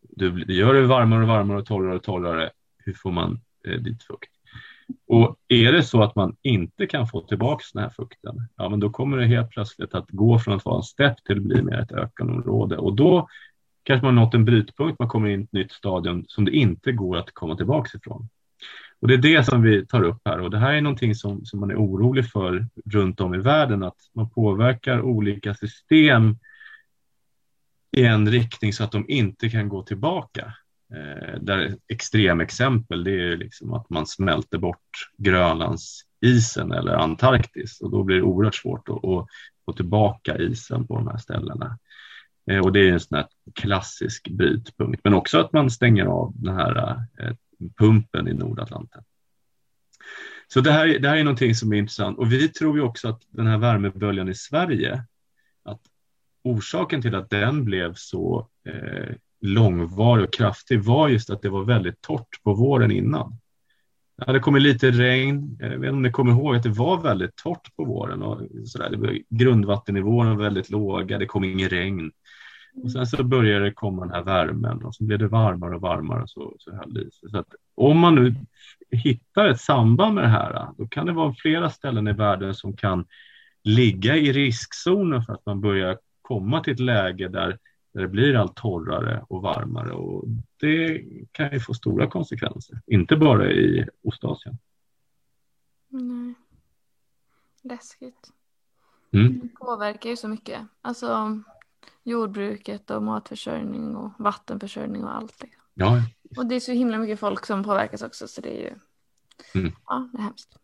Du, det gör det varmare och varmare och torrare och torrare. Hur får man eh, dit fukt? Och är det så att man inte kan få tillbaka den här fukten, ja men då kommer det helt plötsligt att gå från att vara en stepp till att bli mer ett ökenområde och då kanske man nått en brytpunkt, man kommer in i ett nytt stadium som det inte går att komma tillbaka ifrån. Och det är det som vi tar upp här och det här är någonting som, som man är orolig för runt om i världen, att man påverkar olika system i en riktning så att de inte kan gå tillbaka. Eh, där extremexempel det är liksom att man smälter bort Grönlandsisen eller Antarktis och då blir det oerhört svårt att, att få tillbaka isen på de här ställena. Eh, och det är en sån här klassisk brytpunkt, men också att man stänger av den här eh, pumpen i Nordatlanten. Så det här, det här är någonting som är intressant och vi tror ju också att den här värmeböljan i Sverige, att orsaken till att den blev så eh, långvarig och kraftig var just att det var väldigt torrt på våren innan. Det hade kommit lite regn, jag vet inte om ni kommer ihåg att det var väldigt torrt på våren och sådär. Grundvattennivåerna var väldigt låga, det kom ingen regn. Och sen så började det komma den här värmen och så blev det varmare och varmare och så, så höll det i sig. Så att om man nu hittar ett samband med det här, då kan det vara flera ställen i världen som kan ligga i riskzonen för att man börjar komma till ett läge där, där det blir allt torrare och varmare och det kan ju få stora konsekvenser, inte bara i Ostasien. Nej. Läskigt. Mm. Det påverkar ju så mycket. Alltså jordbruket och matförsörjning och vattenförsörjning och allt. Liksom. Ja, Och det är så himla mycket folk som påverkas också så det är ju Mm. ja, det är hemskt.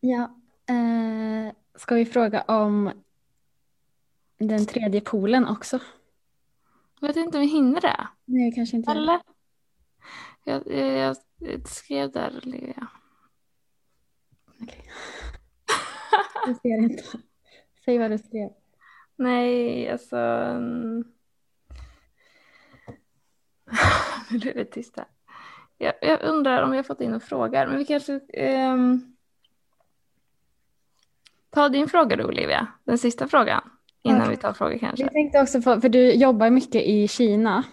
Ja, eh, ska vi fråga om den tredje polen också? Jag vet inte om vi hinner det. Nej, kanske inte. Eller? Jag, jag, jag skrev där. Olivia. Okej. Jag ser inte. Säg vad du skrev. Nej, alltså. mm. *laughs* Nu blev det tyst här. Jag, jag undrar om vi har fått in några frågor. Men vi kanske... ehm, Ta din fråga du Olivia. Den sista frågan. Innan Okej. vi tar frågor kanske. Jag tänkte också på, för du jobbar mycket i Kina.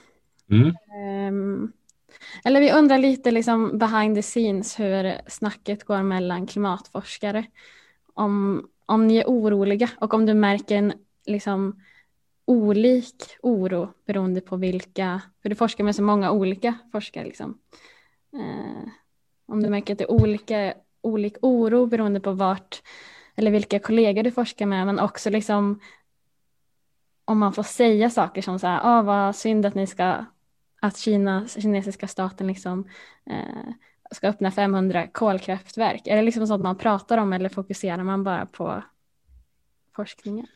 mm. Ehm, eller vi undrar lite liksom behind the scenes hur snacket går mellan klimatforskare. Om, om ni är oroliga och om du märker en liksom olik oro beroende på vilka, för du forskar med så många olika forskare liksom. Eh, om du märker att det är olika, olik oro beroende på vart eller vilka kollegor du forskar med men också liksom om man får säga saker som så här, ah, vad synd att ni ska att Kina, kinesiska staten liksom eh, ska öppna 500 kolkraftverk. Är det liksom sånt man pratar om eller fokuserar man bara på forskningen?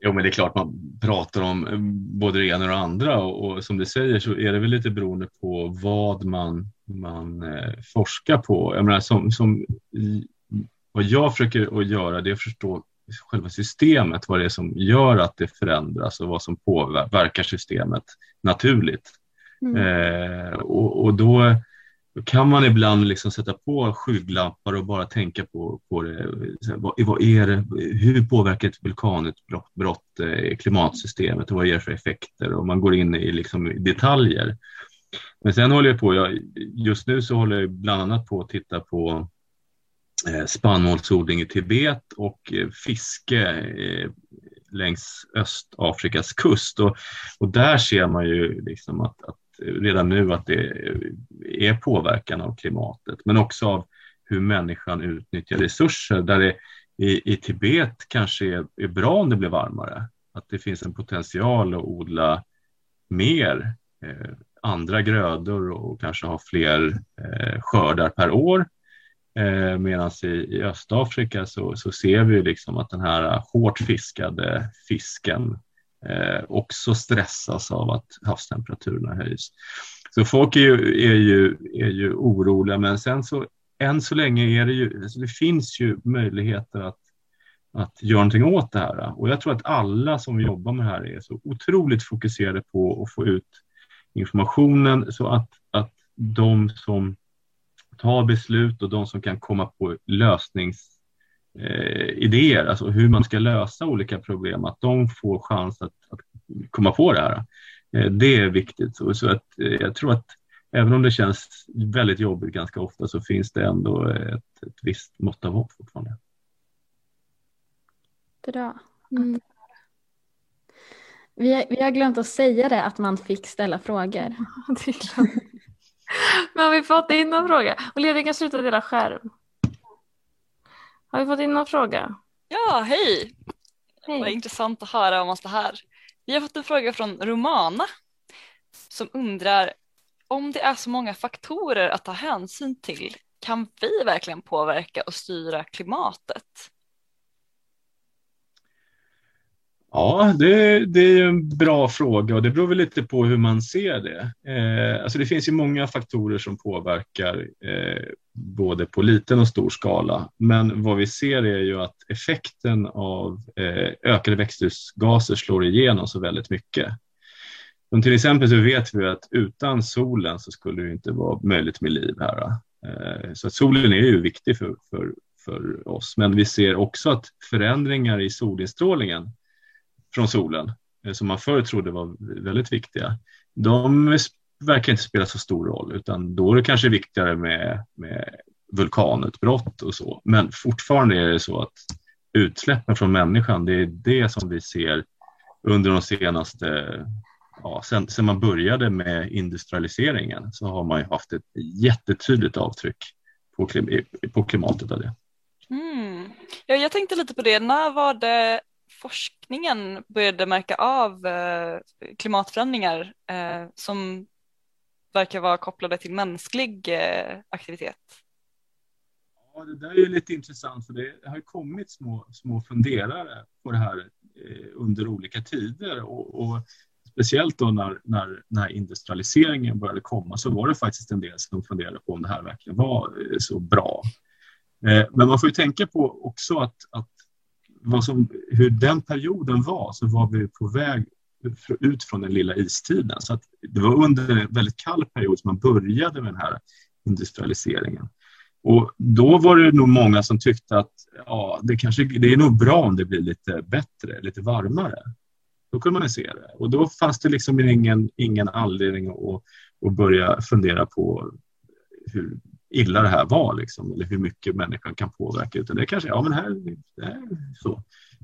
Jo, men det är klart man pratar om eh, både det ena och det andra och, och som du säger så är det väl lite beroende på vad man, man eh, forskar på. Jag menar, som, som i, vad jag försöker att göra det är att förstå själva systemet, vad det är som gör att det förändras och vad som påverkar systemet naturligt. Mm. Eh, och, och då, då kan man ibland liksom sätta på skygglappar och bara tänka på, på det. Vad, vad är det, hur påverkar ett vulkanutbrott brott, eh, klimatsystemet och vad ger det för effekter? Och man går in i liksom detaljer. Men sen håller jag på, jag, just nu så håller jag bland annat på att titta på eh, spannmålsodling i Tibet och eh, fiske eh, längs Östafrikas kust. Och, och där ser man ju liksom att, att redan nu att det är påverkan av klimatet, men också av hur människan utnyttjar resurser. Där det i, i Tibet kanske är, är bra om det blir varmare, att det finns en potential att odla mer eh, andra grödor och kanske ha fler eh, skördar per år. Eh, Medan i, i Östafrika så, så ser vi liksom att den här hårt fiskade fisken eh, också stressas av att havstemperaturerna höjs. Så folk är ju, är ju, är ju oroliga, men sen så än så länge är det ju, alltså det finns ju möjligheter att, att göra någonting åt det här. Och jag tror att alla som jobbar med det här är så otroligt fokuserade på att få ut informationen så att, att de som tar beslut och de som kan komma på lösnings eh, idéer, alltså hur man ska lösa olika problem, att de får chans att, att komma på det här. Eh, det är viktigt. Så, så att, eh, jag tror att även om det känns väldigt jobbigt ganska ofta så finns det ändå ett, ett visst mått av hopp fortfarande. Bra. Mm. Vi, har- vi har glömt att säga det att man fick ställa frågor. *laughs* Men har vi fått in någon fråga? Olivia, vi kan sluta dela skärm. Har vi fått in någon fråga? Ja, hej! Vad Hej. intressant att höra om oss det här. Vi har fått en fråga från Romana som undrar om det är så många faktorer att ta hänsyn till, kan vi verkligen påverka och styra klimatet? Ja, det, det är ju en bra fråga och det beror väl lite på hur man ser det. Eh, alltså det finns ju många faktorer som påverkar eh, både på liten och stor skala. Men vad vi ser är ju att effekten av eh, ökade växthusgaser slår igenom så väldigt mycket. Men till exempel så vet vi att utan solen så skulle det inte vara möjligt med liv här. Eh, så att solen är ju viktig för, för, för oss. Men vi ser också att förändringar i solinstrålningen från solen, eh, som man förr trodde var väldigt viktiga, de verkar inte spela så stor roll, utan då är det kanske viktigare med, med vulkanutbrott och så. Men fortfarande är det så att utsläppen från människan, det är det som vi ser under de senaste, ja, sen, sen man började med industrialiseringen så har man ju haft ett jättetydligt avtryck på, klim, på klimatet av det. Mm. Ja, jag tänkte lite på det, när var det forskningen började märka av eh, klimatförändringar eh, som verkar vara kopplade till mänsklig eh, aktivitet? Ja, det där är lite intressant för det har kommit små, små funderare på det här eh, under olika tider och, och speciellt då när, när, när industrialiseringen började komma så var det faktiskt en del som funderade på om det här verkligen var eh, så bra. Eh, men man får ju tänka på också att, att vad som, hur den perioden var så var vi på väg ut från den lilla istiden. Så att det var under en väldigt kall period som man började med den här industrialiseringen. Och då var det nog många som tyckte att ja, det, kanske, det är nog bra om det blir lite bättre, lite varmare. Då kunde man se det. Och då fanns det liksom ingen, ingen anledning att, att börja fundera på hur illa det här var, liksom, eller hur mycket människan kan påverka. Utan det kanske, ja men här, det här så.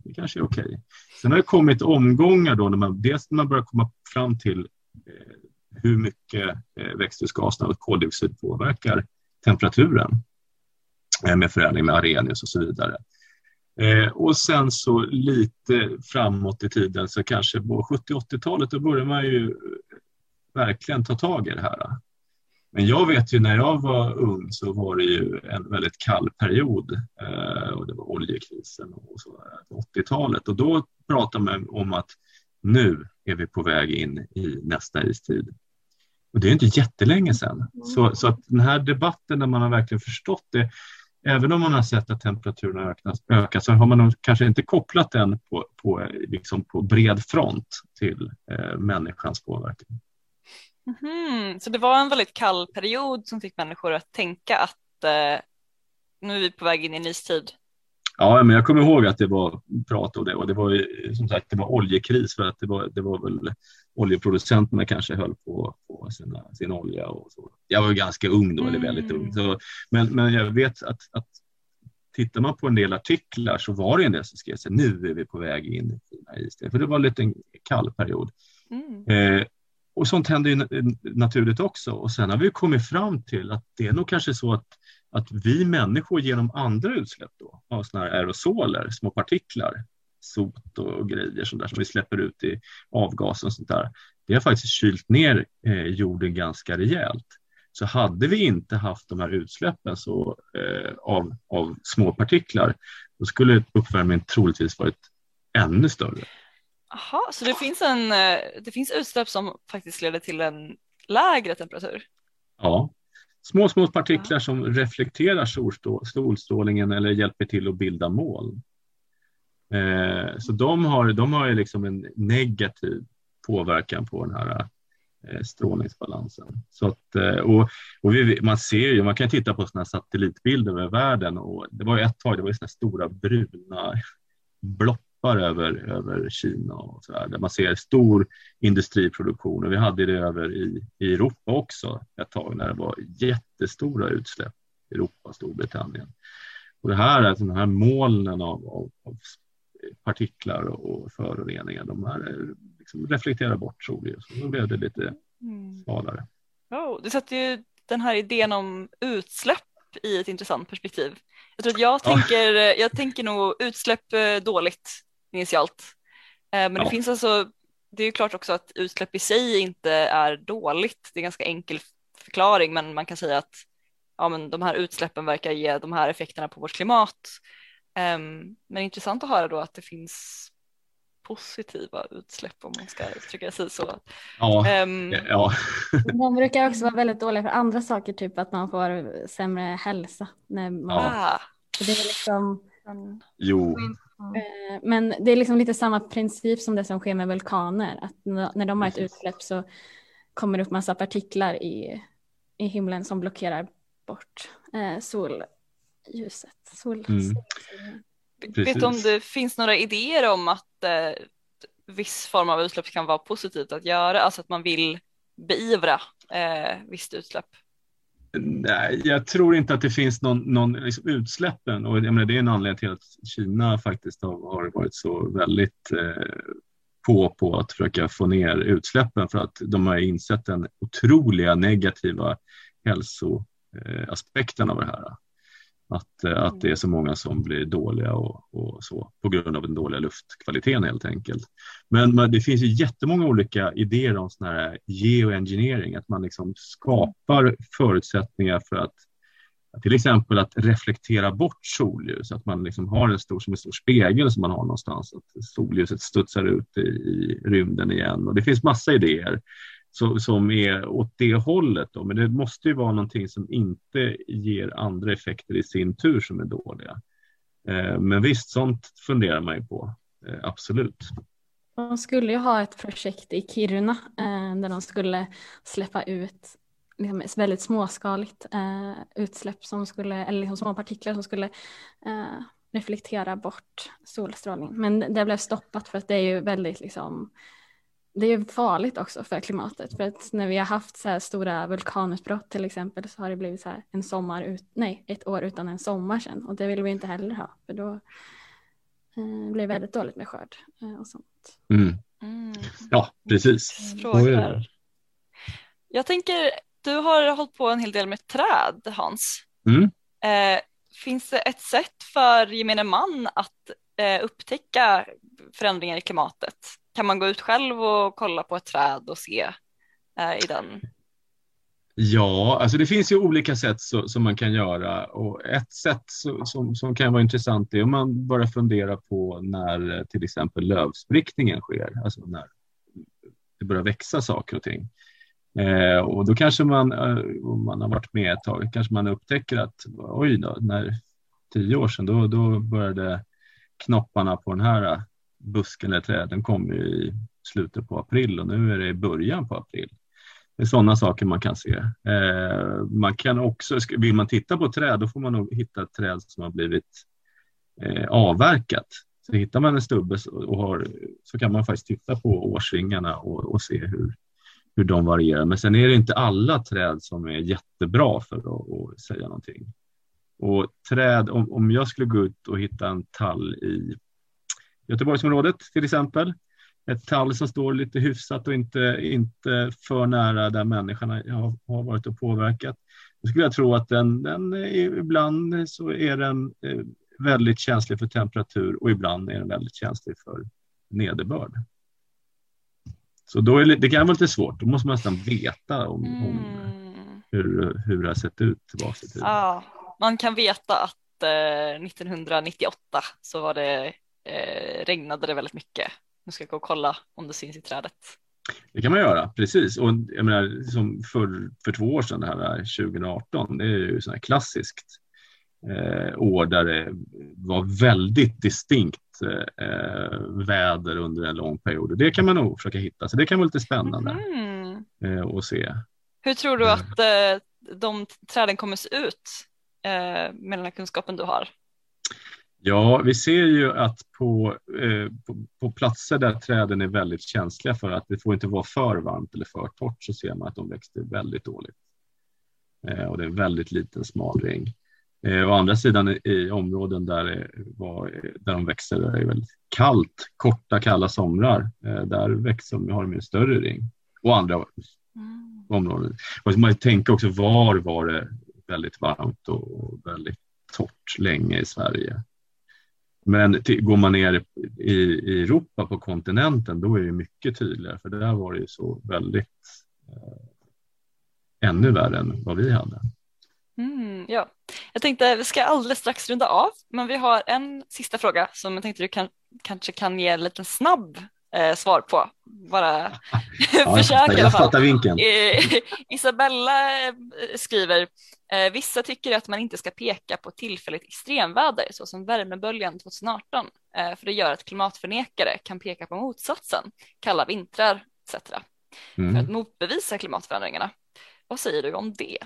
Det kanske är okej. Okay. Sen har det kommit omgångar då, när man, dels när man börjar komma fram till eh, hur mycket eh, växthusgaserna och koldioxid påverkar temperaturen eh, med förändring med Arrhenius och så vidare. Eh, och sen så lite framåt i tiden, så kanske på 70-80-talet, då börjar man ju eh, verkligen ta tag i det här. Men jag vet ju när jag var ung så var det ju en väldigt kall period eh, och det var oljekrisen och 80-talet och då pratade man om att nu är vi på väg in i nästa istid. Och det är inte jättelänge sedan. Så, så att den här debatten när man har verkligen förstått det, även om man har sett att temperaturen har ökat så har man kanske inte kopplat den på, på, liksom på bred front till eh, människans påverkan. Mm, så det var en väldigt kall period som fick människor att tänka att eh, nu är vi på väg in i en istid. Ja, men jag kommer ihåg att det var prat om det och det var som sagt det var oljekris för att det var, det var väl oljeproducenterna kanske höll på, på sina, sin olja och så. Jag var ganska ung då, eller väldigt ung. Så, men, men jag vet att, att tittar man på en del artiklar så var det en del som skrev sig nu är vi på väg in i istid, för det var en liten kall period. Mm. Eh, och sånt händer ju eh, naturligt också. Och sen har vi kommit fram till att det är nog kanske så att, att vi människor genom andra utsläpp då, av såna här aerosoler, små partiklar, sot och grejer som, där, som vi släpper ut i avgaser och sånt där, det har faktiskt kylt ner eh, jorden ganska rejält. Så hade vi inte haft de här utsläppen så, eh, av, av små partiklar, då skulle uppvärmningen troligtvis varit ännu större. Jaha, så det finns, en, eh, det finns utsläpp som faktiskt leder till en lägre temperatur? Ja, små, små partiklar ja. som reflekterar solstrålningen eller hjälper till att bilda moln. Eh, så de har, de har liksom en negativ påverkan på den här eh, strålningsbalansen. Så att, eh, och, och vi, man ser ju, man kan titta på sådana satellitbilder över världen och det var ett tag, det var sådana stora bruna block toppar över, över Kina och så där, där man ser stor industriproduktion och vi hade det över i, i Europa också ett tag när det var jättestora utsläpp i Europa och Storbritannien. Och det här, alltså de här molnen av, av, av partiklar och föroreningar, de här liksom reflekterar bort solljuset så då blev det lite mm. svalare. Oh, det sätter ju den här idén om utsläpp i ett intressant perspektiv. Jag tror att jag tänker, jag tänker nog utsläpp eh, dåligt initialt. Eh, men ja. det finns alltså, det är ju klart också att utsläpp i sig inte är dåligt. Det är en ganska enkel förklaring, men man kan säga att ja, men de här utsläppen verkar ge de här effekterna på vårt klimat. Um, men intressant att höra då att det finns positiva utsläpp om man ska uttrycka sig så. Ja, um, ja. *laughs* De brukar också vara väldigt dåliga för andra saker, typ att man får sämre hälsa. När man, ja. Det är liksom... Jo. Eh, men det är liksom lite samma princip som det som sker med vulkaner. Att när de har ett utsläpp så kommer det upp massa partiklar i, i himlen som blockerar bort eh, sol, ljuset. Sol, Mm. solstrålningen. Vet du om det finns några idéer om att eh, viss form av utsläpp kan vara positivt att göra, alltså att man vill beivra eh, visst utsläpp? Nej, jag tror inte att det finns någon, någon liksom utsläppen och jag menar, det är en anledning till att Kina faktiskt har, har varit så väldigt eh, på på att försöka få ner utsläppen för att de har insett den otroliga negativa hälsoaspekten av det här. Att, eh, att det är så många som blir dåliga och, och så på grund av den dåliga luftkvaliteten helt enkelt. Men, men det finns ju jättemånga olika idéer om sån här geoengineering, att man liksom skapar förutsättningar för att till exempel att reflektera bort solljus, att man liksom har en stor, som en stor spegel som man har någonstans, att solljuset studsar ut i, i rymden igen. Och det finns massa idéer som, som är åt det hållet. Då. Men det måste ju vara någonting som inte ger andra effekter i sin tur som är dåliga. Eh, men visst, sånt funderar man ju på. Eh, absolut. De skulle ju ha ett projekt i Kiruna eh, där de skulle släppa ut liksom, väldigt småskaligt utsläpp som skulle, eller liksom små partiklar som skulle reflektera bort solstrålning. Men det blev stoppat för att det är ju väldigt liksom det är farligt också för klimatet för att när vi har haft så här stora vulkanutbrott till exempel så har det blivit så här en sommar ut, nej ett år utan en sommar sen och det vill vi inte heller ha för då eh, blir det väldigt dåligt med skörd eh, och sånt. Mm. Mm. Ja, precis. Frågor. Jag tänker, du har hållit på en hel del med träd Hans. Mm. Eh, finns det ett sätt för gemene man att eh, upptäcka förändringar i klimatet? Kan man gå ut själv och kolla på ett träd och se eh, i den? Ja, alltså det finns ju olika sätt så, som man kan göra och ett sätt så, som, som kan vara intressant är om man börjar fundera på när eh, till exempel lövsprickningen sker, alltså när det börjar växa saker och ting. Eh, och då kanske man, eh, om man har varit med ett tag, kanske man upptäcker att oj då, när tio år sedan då, då började knopparna på den här eh, busken eller träden kommer ju i slutet på april och nu är det i början på april. Det är sådana saker man kan se. Eh, man kan också, vill man titta på träd, då får man nog hitta ett träd som har blivit eh, avverkat. Så hittar man en stubbe och har, så kan man faktiskt titta på årsringarna och, och se hur, hur de varierar. Men sen är det inte alla träd som är jättebra för att, att säga någonting. Och träd, om, om jag skulle gå ut och hitta en tall i Göteborgsområdet till exempel, ett tall som står lite hyfsat och inte, inte för nära där människorna har, har varit och påverkat. Då skulle jag tro att den, den är, ibland så är den eh, väldigt känslig för temperatur och ibland är den väldigt känslig för nederbörd. Så då är det, det kan vara lite svårt, då måste man nästan veta om, om Mm. hur, hur det har sett ut tillbaka i tiden. Ja, man kan veta att eh, 1998 så var det, eh, regnade det väldigt mycket. Nu ska jag gå och kolla om det syns i trädet. Det kan man göra, precis. Och jag menar, som för, för två år sedan, det här 2018, det är ju sån här klassiskt eh, år där det var väldigt distinkt eh, väder under en lång period. Det kan man nog försöka hitta, så det kan vara lite spännande Mhm. eh, att se. Hur tror du att eh, de träden kommer se ut eh, med den här kunskapen du har? Ja, vi ser ju att på, eh, på, på platser där träden är väldigt känsliga för att det får inte vara för varmt eller för torrt så ser man att de växer väldigt dåligt. Eh, och det är en väldigt liten smal ring. Eh, å andra sidan i, i områden där, det var, där de växer där det är väldigt kallt, korta kalla somrar, eh, där växer, har de en större ring. Och andra Mm. områden. Och man tänker också var var det väldigt varmt och väldigt torrt länge i Sverige. Men till, går man ner i, i Europa på kontinenten då är det mycket tydligare för där var det ju så väldigt eh, ännu värre än vad vi hade. Mm, ja. Jag tänkte vi ska alldeles strax runda av men vi har en sista fråga som jag tänkte du kan, kanske kan ge en liten snabb eh, svar på. Bara *laughs* försök i alla fall. Isabella eh, skriver eh, Vissa tycker att man inte ska peka på tillfälligt extremväder såsom värmeböljan 2018 eh, för det gör att klimatförnekare kan peka på motsatsen, kalla vintrar etc. för Mm. att motbevisa klimatförändringarna. Vad säger du om det?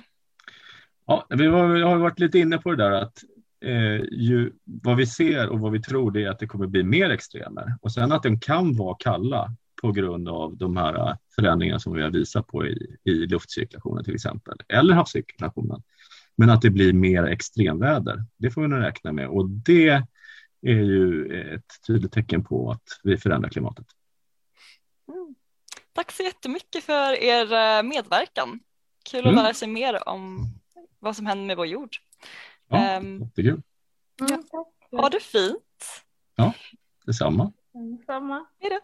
Ja, vi har, vi har varit lite inne på det där att eh, ju, vad vi ser och vad vi tror det är att det kommer bli mer extremer och sen att de kan vara kalla på grund av de här förändringarna som vi har visat på i, i luftcirkulationen till exempel eller havscirkulationen. Men att det blir mer extremväder, det får vi nog räkna med och det är ju ett tydligt tecken på att vi förändrar klimatet. Mm. Tack så jättemycket för er eh, medverkan. Kul att Mm. lära sig mer om vad som händer med vår jord. Ja, Ehm, jättekul. Mm. Ha det fint. Detsamma. Samma. Hej då.